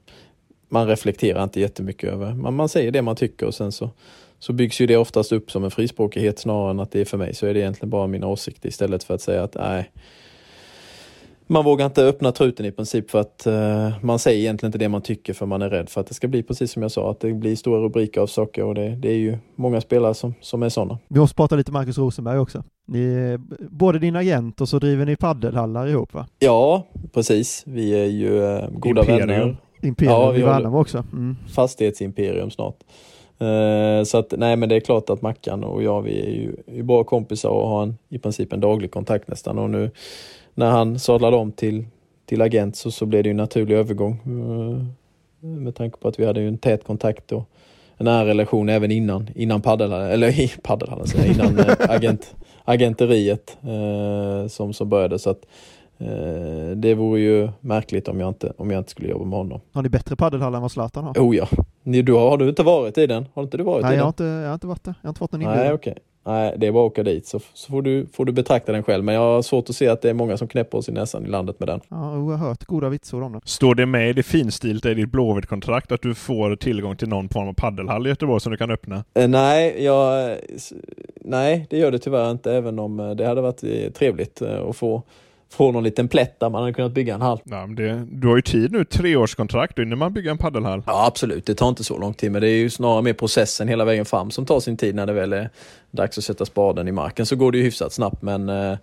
man reflekterar inte jättemycket över, man, man säger det man tycker och sen så, så byggs ju det oftast upp som en frispråkighet snarare än att det är för mig. Så är det egentligen bara mina åsikter istället för att säga att nej, man vågar inte öppna truten i princip för att uh, man säger egentligen inte det man tycker för man är rädd för att det ska bli precis som jag sa, att det blir stora rubriker av saker och det, det är ju många spelare som, som är sådana. Vi måste prata lite Marcus Rosenberg också. Ni, både din agent och så driver ni paddelhallar ihop va? Ja, precis. Vi är ju uh, goda Imperium. vänner. Imperium Ja, vi i håller- Värnamo också. Mm. Fastighetsimperium snart. Eh, Så att nej men det är klart att Mackan och jag vi är ju är bra kompisar och har en, i princip en daglig kontakt nästan och nu när han sadlade om till, till agent så, så blev det ju en naturlig övergång. eh, Med tanke på att vi hade ju en tät kontakt och en nära relation även innan, innan paddelhallen, eller i paddelhallen, jag, innan eh, agent, agenteriet eh, som, som började. Så att eh, det vore ju märkligt om jag inte, om jag inte skulle jobba med honom. Har ni bättre paddelhallar än vad Zlatan har? Oh ja. Du har, du inte varit i den? Har inte du varit Nej, i jag har, den? inte, jag har inte varit där. Jag har inte fått någon Nej, inbjudan. okej. Nej, det är bara att åka dit så, så får, du, får du betrakta den själv. Men jag har svårt att se att det är många som knäpper oss i näsan i landet med den. Ja, jag har hört goda vitsord om det. Står det med i det finstilta i ditt Blåvitt-kontrakt att du får tillgång till någon form av paddelhall i Göteborg som du kan öppna? Eh, nej, jag, nej, det gör det tyvärr inte även om eh, det hade varit eh, trevligt att få, få någon liten plätt där man hade kunnat bygga en hall. Ja, men det, du har ju tid nu, treårskontrakt, innan man bygger en paddelhall. Ja, absolut. Det tar inte så lång tid, men det är ju snarare mer processen hela vägen fram som tar sin tid när det väl är dags att sätta spaden i marken. Så går det ju hyfsat snabbt, men eh,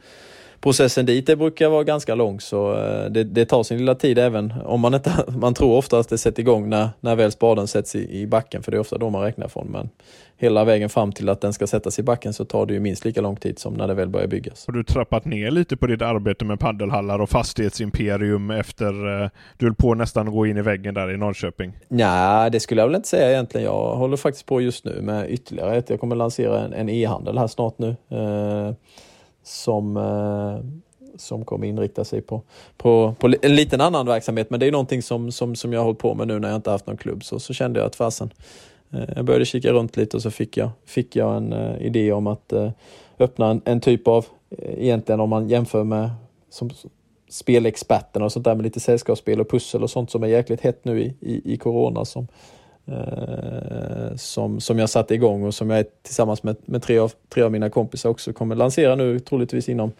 processen dit det brukar vara ganska lång, så eh, det, det tar sin lilla tid även om man inte, man tror ofta att det sätter igång när, när väl spaden sätts i, i backen, för det är ofta då man räknar från. Men hela vägen fram till att den ska sättas i backen så tar det ju minst lika lång tid som när det väl börjar byggas. Har du trappat ner lite på ditt arbete med paddelhallar och fastighetsimperium efter eh, du höll på nästan att gå in i väggen där i Norrköping? Nej, det skulle jag väl inte säga egentligen. Jag håller faktiskt på just nu med ytterligare ett. Jag kommer lansera en, en e-handel här snart nu. Eh, som, eh, som kommer inrikta sig på, på, på en liten annan verksamhet. Men det är någonting som, som, som jag har hållit på med nu när jag inte haft någon klubb. Så, så kände jag att fasen, eh, jag började kika runt lite och så fick jag, fick jag en eh, idé om att öppna en, en typ av, egentligen om man jämför med som, spelexperterna och sånt där med lite sällskapsspel och pussel och sånt som är jäkligt hett nu i, i, i corona som, Eh, som, som jag satte igång och som jag tillsammans med, med tre, av, tre av mina kompisar också kommer lansera nu troligtvis inom,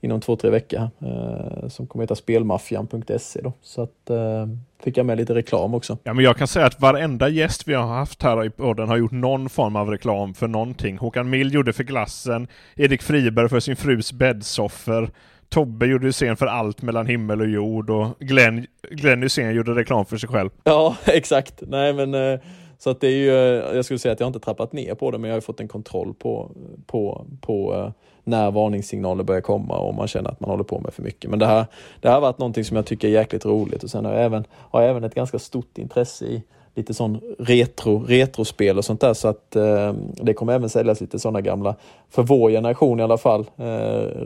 inom två, tre veckor. Eh, som kommer heta spelmaffian.se då. Så att eh, fick jag med lite reklam också. Ja, men jag kan säga att varenda gäst vi har haft här i podden har gjort någon form av reklam för någonting. Håkan Mild gjorde för glassen, Erik Friberg för sin frus bäddsoffer, Tobbe gjorde ju scen för allt mellan himmel och jord och Glenn, Glenn Hysén gjorde reklam för sig själv. Ja, exakt. Nej, men eh, så att det är ju, eh, jag skulle säga att jag har inte trappat ner på det, men jag har ju fått en kontroll på, på, på eh, när varningssignaler börjar komma och man känner att man håller på med för mycket. Men det här, det här har varit någonting som jag tycker är jäkligt roligt och sen har jag även, har jag även ett ganska stort intresse i lite sån retro, retrospel och sånt där så att eh, det kommer även säljas lite sådana gamla, för vår generation i alla fall, eh,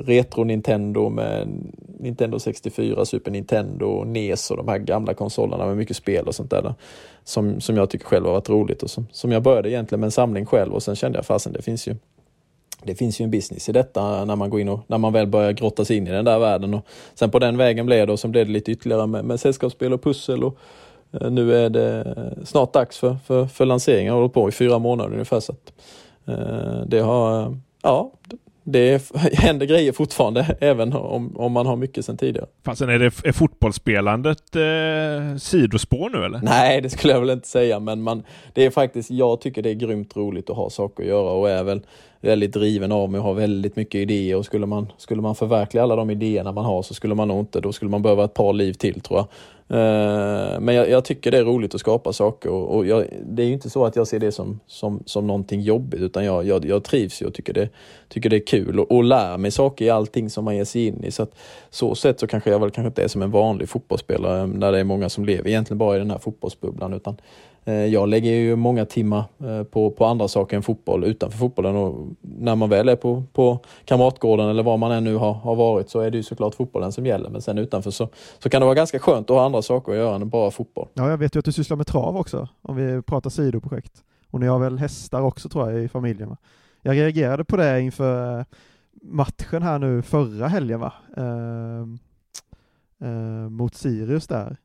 retro Nintendo med Nintendo 64, Super Nintendo, NES och de här gamla konsolerna med mycket spel och sånt där. Som, som jag tycker själv har varit roligt och som, som jag började egentligen med en samling själv och sen kände jag fasen det finns ju det finns ju en business i detta när man går in och när man väl börjar grotta sig in i den där världen. Och sen på den vägen blev det och sen blev det lite ytterligare med, med sällskapsspel och pussel och nu är det snart dags för, för, för lansering. Jag har hållit på i fyra månader ungefär. Så att, eh, det har, ja, det händer grejer fortfarande även om, om man har mycket sedan tidigare. Fasen, är, det, är fotbollsspelandet eh, sidospår nu eller? Nej, det skulle jag väl inte säga, men man, det är faktiskt, jag tycker det är grymt roligt att ha saker att göra och är väl väldigt driven av mig och har väldigt mycket idéer och skulle man, skulle man förverkliga alla de idéerna man har så skulle man nog inte, då skulle man behöva ett par liv till tror jag. Eh, men jag, jag tycker det är roligt att skapa saker och, och jag, det är ju inte så att jag ser det som, som, som någonting jobbigt utan jag, jag, jag trivs ju och tycker det, tycker det är kul och, och lär mig saker i allting som man ger sig in i. Så att, så sätt så kanske jag väl kanske inte är som en vanlig fotbollsspelare när det är många som lever egentligen bara i den här fotbollsbubblan utan Eh, jag lägger ju många timmar eh, på, på andra saker än fotboll utanför fotbollen och när man väl är på, på Kamratgården eller var man än nu har, har varit så är det ju såklart fotbollen som gäller. Men sen utanför så, så kan det vara ganska skönt att ha andra saker att göra än bara fotboll. Ja, jag vet ju att du sysslar med trav också, om vi pratar sidoprojekt. Och ni har väl hästar också tror jag i familjen? Jag reagerade på det inför eh, matchen här nu förra helgen va? Eh, eh, mot Sirius där.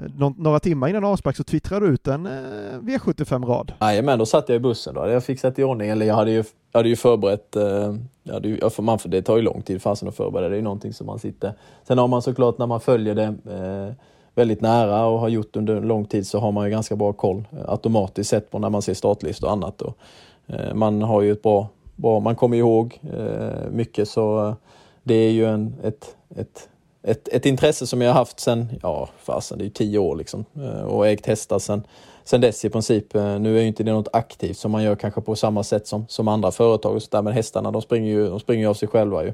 Eh, nå några timmar innan avspark så twittrade du ut en eh, V75-rad. men då satt jag i bussen. Då hade jag fixat i ordning, eller jag hade ju, jag hade ju förberett, eh, jag hade ju, för man, för det tar ju lång tid fasen att förbereda, det är ju någonting som man sitter... Sen har man såklart när man följer det eh, väldigt nära och har gjort under lång tid så har man ju ganska bra koll eh, automatiskt sett på när man ser startlistor och annat. Och, eh, man har ju ett bra, bra man kommer ihåg eh, mycket så eh, det är ju en, ett, ett ett, ett intresse som jag har haft sen, ja fasen det är ju tio år liksom eh, och ägt hästar sen, sen dess i princip. Eh, nu är ju inte det något aktivt som man gör kanske på samma sätt som, som andra företag och sådär men hästarna de springer ju, de springer ju av sig själva ju.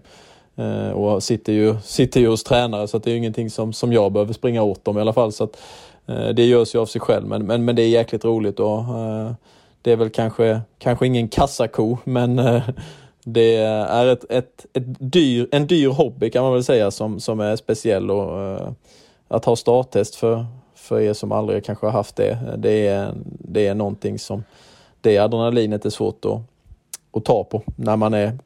Eh, och sitter ju, sitter ju hos tränare så att det är ju ingenting som, som jag behöver springa åt dem i alla fall. Så att, det görs ju av sig själv men, men, men det är jäkligt roligt och det är väl kanske, kanske ingen kassako men det är ett, ett, ett dyr, en dyr hobby kan man väl säga som, som är speciell och eh, att ha starttest för, för er som aldrig kanske har haft det, det är, det är någonting som det adrenalinet är svårt att, att ta på när man är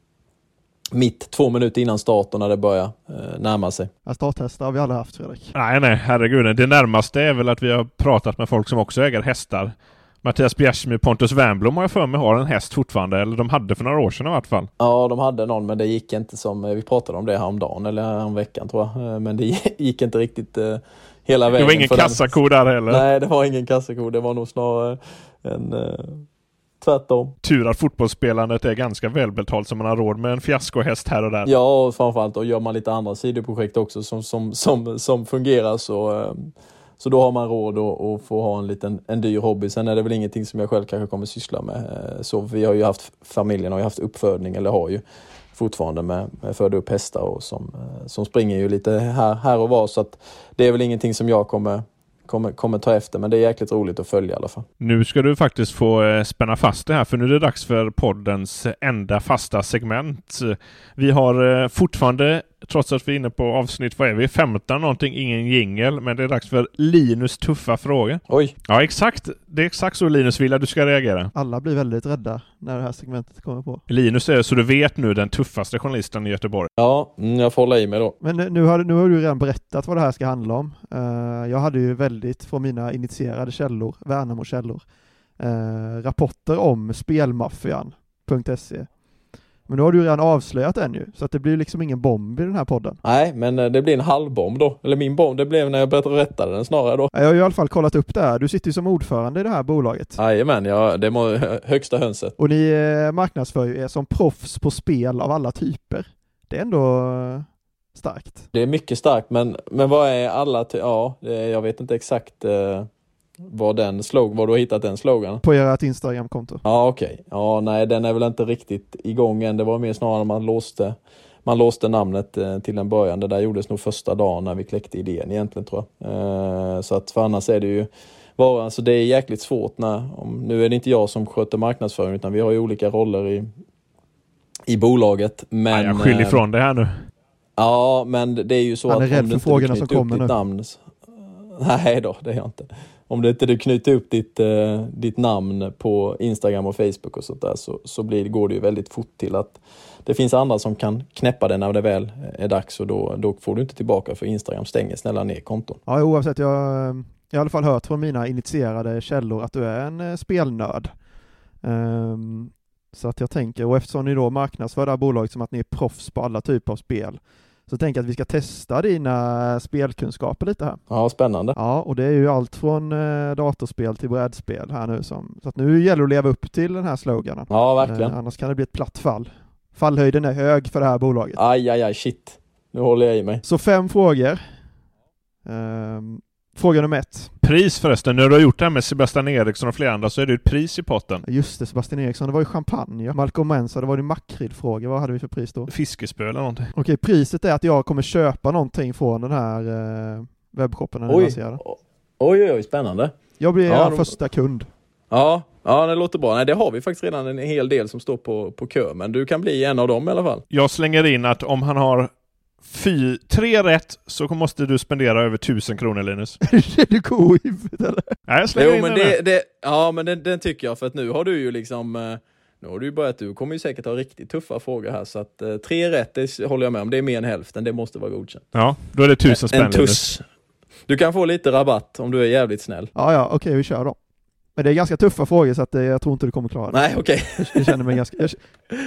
mitt två minuter innan start och när det börjar eh, närma sig. Ja, starthästar har vi aldrig haft Fredrik. Nej, nej, herregud. Det närmaste är väl att vi har pratat med folk som också äger hästar. Mattias Bjärsmyr Pontus Wernbloom har jag för mig har en häst fortfarande, eller de hade för några år sedan i vart fall. Ja, de hade någon men det gick inte som, vi pratade om det häromdagen eller häromveckan tror jag, Eh, men det gick inte riktigt eh, hela Det vägen. var ingen kassako där heller. Nej, det var ingen kassako, det var nog snarare en eh, tvärtom. Tur att fotbollsspelandet är ganska välbetalt så man har råd med en fiaskohäst här och där. Ja, och framförallt och gör man lite andra sidoprojekt också som, som, som, som fungerar så, eh, så då har man råd att, att få ha en liten en dyr hobby. Sen är det väl ingenting som jag själv kanske kommer syssla med. Eh, så vi har ju haft, familjen har ju haft uppfödning, eller har ju fortfarande med, med föda upp hästar och som, eh, som springer ju lite här, här och var så att det är väl ingenting som jag kommer, kommer, kommer ta efter men det är jäkligt roligt att följa i alla fall. Nu ska du faktiskt få eh, spänna fast det här för nu är det dags för poddens enda fasta segment. Vi har fortfarande, trots att vi är inne på avsnitt, vad är vi, 15 någonting, ingen jingel, men det är dags för Linus tuffa frågor. Oj! Ja, exakt. Det är exakt så Linus vill att du ska reagera. Alla blir väldigt rädda när det här segmentet kommer på. Linus är, så du vet nu, den tuffaste journalisten i Göteborg. Ja, mm, jag får hålla i mig då. Men nu- nu har, nu har du redan berättat vad det här ska handla om. Eh, jag hade ju väldigt, från mina initierade källor, Värnamo-källor, eh, rapporter om spelmaffian.se. Men nu har du ju redan avslöjat den ju, så att det blir liksom ingen bomb i den här podden. Nej, men eh, det blir en halvbomb då. Eller min bomb, det blev när jag berättade den snarare då. Jag har ju i alla fall kollat upp det här. Du sitter ju som ordförande i det här bolaget. Jajamän, ja, det må, högsta hönset. Och ni eh, marknadsför ju er som proffs på spel av alla typer. Det är ändå eh, starkt. Det är mycket starkt, men, men vad är alla... Ty- ja, jag vet inte exakt eh, vad den slog, var du har hittat den slogan. På ert Instagramkonto. Ja, okej. Ja, nej, den är väl inte riktigt igång än. Det var mer snarare när man låste, man låste namnet eh, till en början. Det där gjordes nog första dagen när vi kläckte idén egentligen tror jag. Eh, så att för annars är det ju bara, alltså det är jäkligt svårt när, om, nu är det inte jag som sköter marknadsföring utan vi har ju olika roller i, i bolaget. Men, Nej, jag skyller eh, ifrån det här nu. Ja, men det är ju så Han är att rädd för frågorna som kommer nu. namn... så- Nej då, det är jag inte. Om du inte du knyter upp ditt, eh, ditt namn på Instagram och Facebook och sånt där så, så blir, går det ju väldigt fort till att det finns andra som kan knäppa det när det väl är dags och då, då får du inte tillbaka för Instagram stänger snälla ner konton. Ja, oavsett, jag, jag har i alla fall hört från mina initierade källor att du är en eh, spelnörd. Um, så att jag tänker, och eftersom ni då marknadsför det här bolaget som att ni är proffs på alla typer av spel, så tänker jag att vi ska testa dina spelkunskaper lite här. Ja, spännande. Ja, och det är ju allt från eh, datorspel till brädspel här nu som, så att nu gäller det att leva upp till den här sloganen. Ja, verkligen. Eh, annars kan det bli ett platt fall. Fallhöjden är hög för det här bolaget. Aj, aj, aj, shit. Nu håller jag i mig. Så fem frågor. Ehm, fråga nummer ett. Pris förresten, när du har gjort det här med Sebastian Eriksson och flera andra så är det ett pris i potten. Just det, Sebastian Eriksson, det var ju champagne. ja. Malcolm Mensa, det var ju makrillfråga. Vad hade vi för pris då? Fiskespö eller någonting. Okej, priset är att jag kommer köpa någonting från den här eh, webbshoppen Oj. Oj, oj, oj, spännande. Jag blir Ja, då- första kund. Ja, ja det låter bra. Nej, det har vi faktiskt redan en hel del som står på, på kö, men du kan bli en av dem i alla fall. Jag slänger in att om han har fy, tre rätt så måste du spendera över tusen kronor Linus. är du god i huvudet eller? Nej, jag slänger Jo, in men det, det, ja, men den, den tycker jag, för att nu har du ju liksom eh, nu har du ju börjat, du kommer ju säkert ha riktigt tuffa frågor här, så att eh, tre rätt, det håller jag med om. Det är mer än hälften, det måste vara godkänt. Ja, då är det tusen spänn En tuss. Du kan få lite rabatt om du är jävligt snäll. Ja, ja, okej, vi kör då. Men det är ganska tuffa frågor så att eh, jag tror inte du kommer klara det. Nej, okej. Jag känner mig ganska, jag,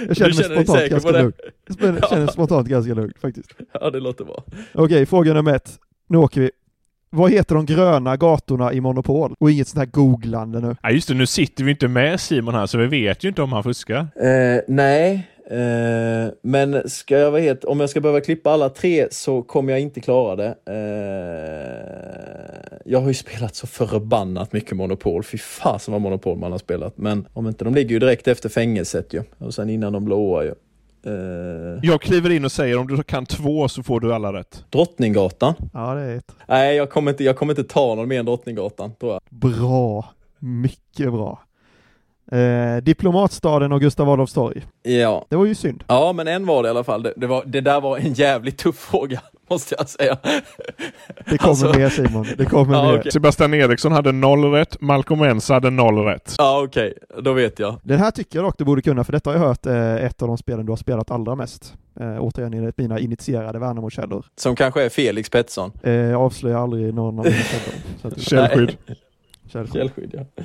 jag känner mig känner dig spontant säker på ganska det? lugn. Jag känner mig spontant ganska lugn faktiskt. Ja, det låter bra. Okej, fråga nummer ett. Nu åker vi. Vad heter de gröna gatorna i Monopol? Och inget sånt här googlande nu. Ja, just det, nu sitter vi inte med Simon här så vi vet ju inte om han fuskar. Eh, nej, eh, men ska jag vara helt, om jag ska behöva klippa alla tre så kommer jag inte klara det. Eh, jag har ju spelat så förbannat mycket Monopol. Fy fasen vad Monopol man har spelat. Men om inte, de ligger ju direkt efter fängelset ju. Och sen innan de blåa ju. Eh, Jag kliver in och säger om du kan två så får du alla rätt. Drottninggatan. Ja, det är ett. Nej, jag kommer inte, jag kommer inte ta någon mer än Drottninggatan, tror jag. Bra. Mycket bra. Eh, diplomatstaden och Gustav Adolfs torg. Ja. Det var ju synd. Ja, men en var det i alla fall. Det, det, var, det där var en jävligt tuff fråga, måste jag säga. Det kommer Alltså- mer Simon. Det kommer Ja, mer. okej. Sebastian Eriksson hade noll rätt, Malcolm Ensa hade noll rätt. Ja, okej. Då vet jag. Den här tycker jag dock du borde kunna, för detta har jag hört eh, ett av de spelen du har spelat allra mest. Eh, återigen enligt mina initierade Värnamo-källor. Som kanske är Felix Pettersson. Eh, jag avslöjar aldrig någon av mina källor. Källskydd. Källskydd, ja.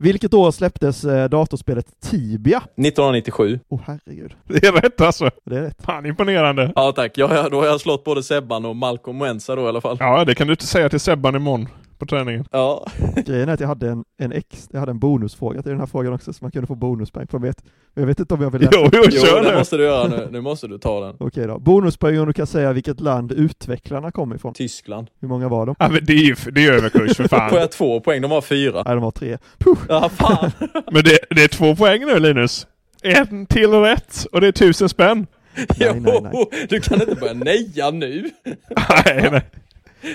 Vilket år släpptes eh, datorspelet Tibia? 1997. Åh oh, herregud. Det är rätt alltså. Det är rätt. Fan imponerande. Ja tack, har- då har jag slått både Sebban och Malcolm Wensa då i alla fall. Ja, det kan du inte säga till Sebban imorgon på träningen. Ja. Grejen är att jag hade en, en ex, jag hade en bonusfråga till den här frågan också, så man kunde få bonuspoäng på. Jag vet, jag vet inte om jag vill läsa. Jo, jo, Jo, kör det nu. måste du göra nu. Nu måste du ta den. Okej då. Bonuspoäng om du kan säga vilket land utvecklarna kom ifrån. Tyskland. Hur många var de? Ja, men det är ju det är överkurs för Får fan. jag två poäng? De har fyra. Nej, de var tre. Puh. Ja, fan. Men det, det är två poäng nu Linus. En till rätt och det är tusen spänn. Jo, nej, nej. du kan inte börja neja nu. Nej, nej.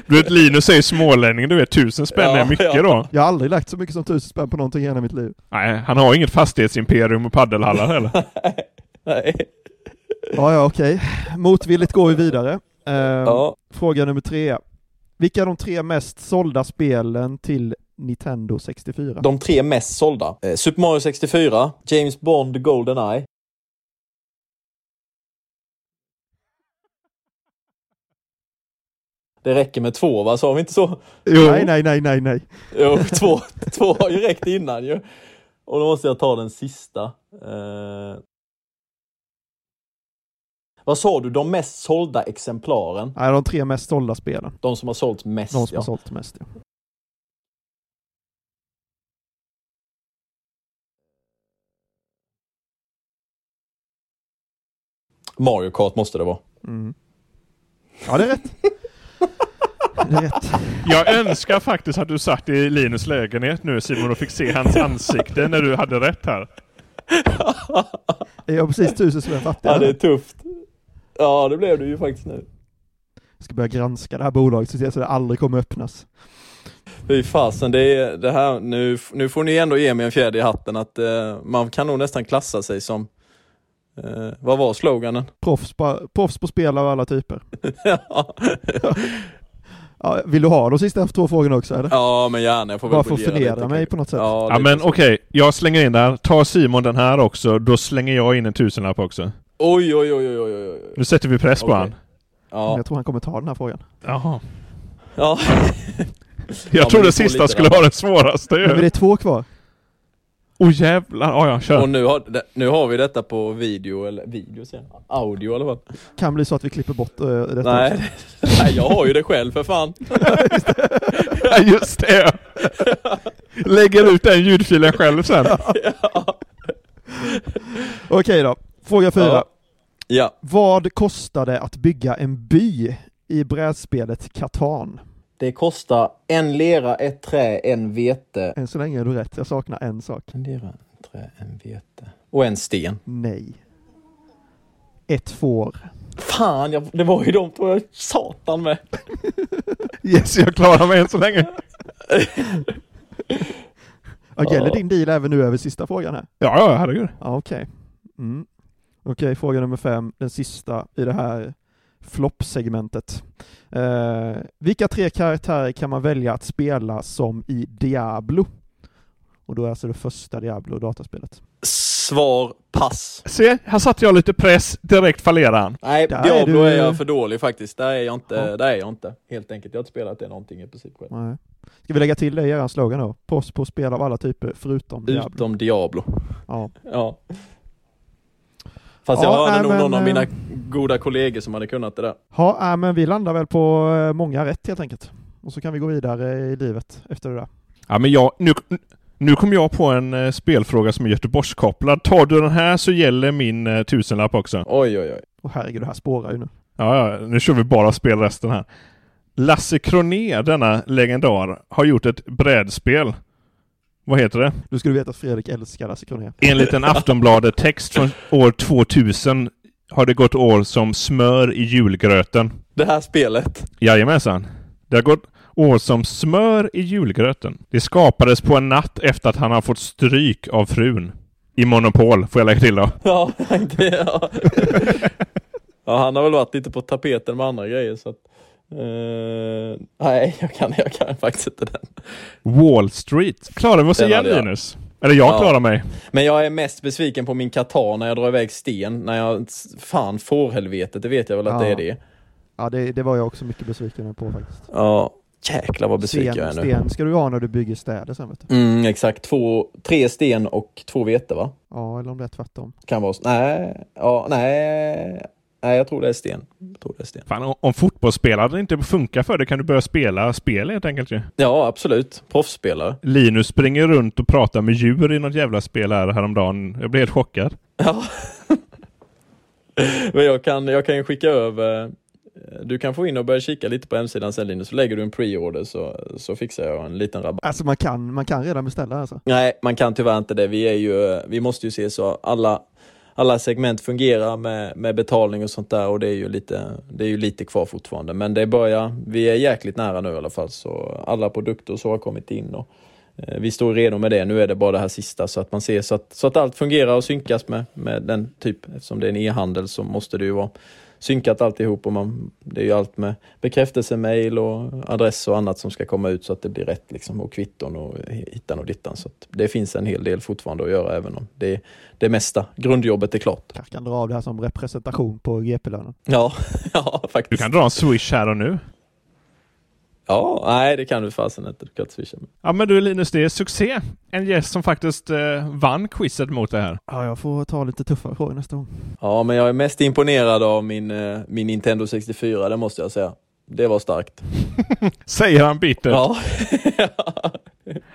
Du vet Linus är ju smålänning, du vet tusen spänn Ja, är mycket ja. då. Jag har aldrig lagt så mycket som tusen spänn på någonting i hela mitt liv. Nej, han har inget fastighetsimperium och paddelhallar heller. Nej. Ja, ja, okej. Motvilligt går vi vidare. Eh, Ja. Fråga nummer tre. Vilka är de tre mest sålda spelen till Nintendo 64? De tre mest sålda. Eh, Super Mario 64, James Bond Goldeneye. Det räcker med två va, sa vi inte så? Jo. Nej, nej, nej, nej, nej. Jo, två, två har ju räckt innan ju. Och då måste jag ta den sista. Eh... Vad sa du, de mest sålda exemplaren? Nej, de tre mest sålda spelen. De som har sålts mest De som ja. har sålt mest, ja. Mario Kart måste det vara. Mm. Ja, det är rätt. Jag önskar faktiskt att du satt i Linus lägenhet nu Simon och fick se hans ansikte när du hade rätt här. Är jag precis tusen spänn fattig? Ja, det är tufft. Ja, det blev du ju faktiskt nu. Jag ska börja granska det här bolaget så att det aldrig kommer öppnas. Fy fasen, det är det här, nu, nu får ni ändå ge mig en fjäder i hatten att eh, man kan nog nästan klassa sig som, eh, vad var sloganen? Proffs på, proffs på spel av alla typer. ja. Ja, vill du ha de sista två frågorna också eller? ja, men gärna. Jag får väl Bara för att förnedra mig på något sätt. Ja, Ja men okej, jag slänger in där. Ta Simon den här också, då slänger jag in en tusenlapp också. Oj, oj, oj, oj, oj, oj. Nu sätter vi press på Okej. han. Ja. Jag tror han kommer ta den här frågan. Jaha. ja. Jag men trodde sista skulle vara den svåraste Men det ju. är två kvar. Åh oh, jävlar, ja ja, kör. Och nu har, nu har vi detta på video, eller video säger jag. Audio i alla fall. Kan bli så att vi klipper bort uh, detta Nej. också. Nej, jag har ju det själv för fan. Ja just det! Lägger ut den ljudfilen själv sen. Okej då. Fråga fyra. Ja. Ja, Vad kostade att bygga en by i brädspelet Catan? Det kostar en lera, ett trä, en vete. Än så länge är du rätt. Jag saknar en sak. En lera, en trä, en vete. Och en sten. Nej. Ett får. Fan, jag, det var ju de två jag satan med. Yes, jag klarar mig än så länge. Ja, gäller Ja. din deal även nu över sista frågan här? Ja, ja, herregud. Ja, okej. Mm. Okej, fråga nummer fem, den sista i det här floppsegmentet. Eh, vilka tre karaktärer kan man välja att spela som i Diablo? Och då är alltså det första Diablo, dataspelet. Svar pass. Se, här satte jag lite press, direkt fallerar han. Nej, Där är Diablo du- är jag för dålig faktiskt. Där är jag inte, Ja. där är jag inte. Helt enkelt. Jag har inte spelat det någonting i princip själv. Nej. Ska vi lägga till det i er slogan då? Proffs på spel av alla typer förutom Diablo. Utom Diablo. Ja. Ja. Fast jag Ja, hörde nej, nog men, någon av mina eh, goda kollegor som hade kunnat det där. Ja, äh, men vi landar väl på eh, många rätt helt enkelt. Och så kan vi gå vidare i livet efter det där. Ja, men jag, nu, nu kom jag på en eh, spelfråga som är Göteborgskopplad. Tar du den här så gäller min eh, tusenlapp också. Oj, oj, oj. Och herregud, det här spårar ju nu. Ja, ja, nu kör vi bara spel resten här. Lasse Kronér, denna legendar, har gjort ett brädspel. Vad heter det? Du skulle veta att Fredrik älskar Lasse Kronér. Enligt en Aftonbladet-text från år 2000 har det gått år som smör i julgröten. Det här spelet. Jajamensan. Det har gått år som smör i julgröten. Det skapades på en natt efter att han har fått stryk av frun. I Monopol, får jag lägga till då. Ja, det, ja. ja, han har väl varit lite på tapeten med andra grejer så att eh, Nej, jag kan, jag kan faktiskt inte den. Wall Street. Klarar vi oss Den igen. Linus? Eller jag Ja. klarar mig. Men jag är mest besviken på min Qatar när jag drar iväg sten. När jag, fan fårhelvetet, det vet jag väl att det Ja. är det. Ja, det, det var jag också mycket besviken på faktiskt. Ja, jäklar vad besviken jag är Sten, nu. sten ska du ha när du bygger städer sen vet du. Mm, exakt, två, tre sten och två vete va? Ja, eller om det är tvärtom. Kan vara, så- nej, ja, nej, nej jag tror det är sten. Jag tror det är sten. Fan, om- om fotbollsspelare inte funkar för det kan du börja spela spel helt enkelt ju. Ja, absolut. Proffsspelare. Linus springer runt och pratar med djur i något jävla spel här häromdagen. Jag blev helt chockad. Ja. Men jag kan, jag kan ju skicka över du kan få in och börja kika lite på hemsidan sen Linus, så lägger du en pre-order så, så fixar jag en liten rabatt. Alltså man kan, man kan redan beställa alltså. Nej, man kan tyvärr inte det. Vi, är ju, vi måste ju se så alla, alla segment fungerar med, med betalning och sånt där och det är ju lite, det är ju lite kvar fortfarande. Men det börjar, vi är jäkligt nära nu i alla fall så alla produkter och så har kommit in och eh, vi står redo med det. Nu är det bara det här sista så att man ser så att, så att allt fungerar och synkas med, med den typ, eftersom det är en e-handel så måste det ju vara synkat alltihop och man, det är ju allt med bekräftelsemail och adress och annat som ska komma ut så att det blir rätt liksom och kvitton och hittan och dittan. Så att det finns en hel del fortfarande att göra även om det, det mesta, grundjobbet är klart. Jag kan dra av det här som representation på GP-lönen. Ja, ja Du faktiskt. kan dra en swish här och nu. Ja, nej det kan du fasen inte. Du kan inte swisha. Ja men du Linus, det är succé. En gäst som faktiskt eh, vann quizet mot det här. Ja, jag får ta lite tuffare frågor nästa gång. Ja, men jag är mest imponerad av min, eh, min Nintendo 64, det måste jag säga. Det var starkt. Säger han bittert. Ja.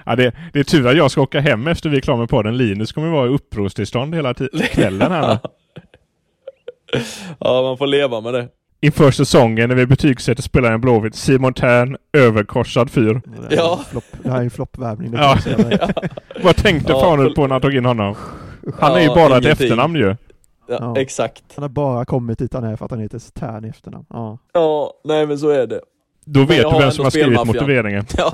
Ja, det, det är tur att jag ska åka hem efter vi är klara med podden. Linus kommer vara i upprorstillstånd hela kvällen här ja, man får leva med det. Inför säsongen när vi betygsätter spelaren Blåvitt. Simon Tern, överkorsad fyr. Det, Ja. flopp, det här är en floppvärvning. Ja. dig. Vad tänkte Ja, Fanuel för- på när han tog in honom? Han är ju Ja, bara ett ingenting. efternamn ju. Ja, Ja. Exakt. Han har bara kommit dit han är för att han heter Tern i efternamn. Ja. Ja, nej men så är det. Då vet du vem som har skrivit motiveringen. Ja.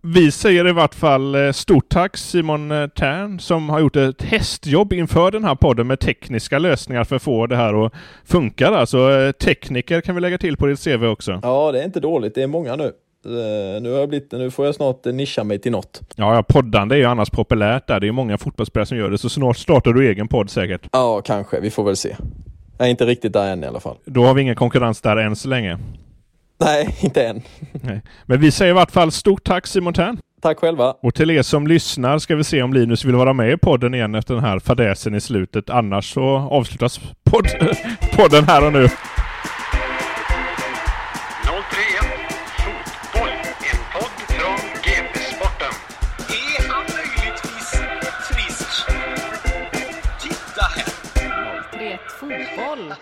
Vi säger i vart fall eh, stort tack Simon eh, Tern som har gjort ett hästjobb inför den här podden med tekniska lösningar för att få det här att funka. Alltså tekniker kan vi lägga till på ditt CV också. ja, det är inte dåligt. Det är många nu. Nu, har jag blivit, nu får jag snart nischa mig till något. Ja, ja, poddande är ju annars populärt där. Det är många fotbollsspelare som gör det, så snart startar du egen podd säkert. Ja, kanske. Vi får väl se. Jag är inte riktigt där än i alla fall. Då har vi ingen konkurrens där än så länge. Nej, inte än. Nej. Men vi säger i vart fall stort tack Simon Tern. Tack själva. Och till er som lyssnar ska vi se om Linus vill vara med i podden igen efter den här fadäsen i slutet. Annars så avslutas podd podden här och nu. 031 Fotboll, en podd från GP-sporten. Är han möjligtvis frisk? Titta här! 031 Fotboll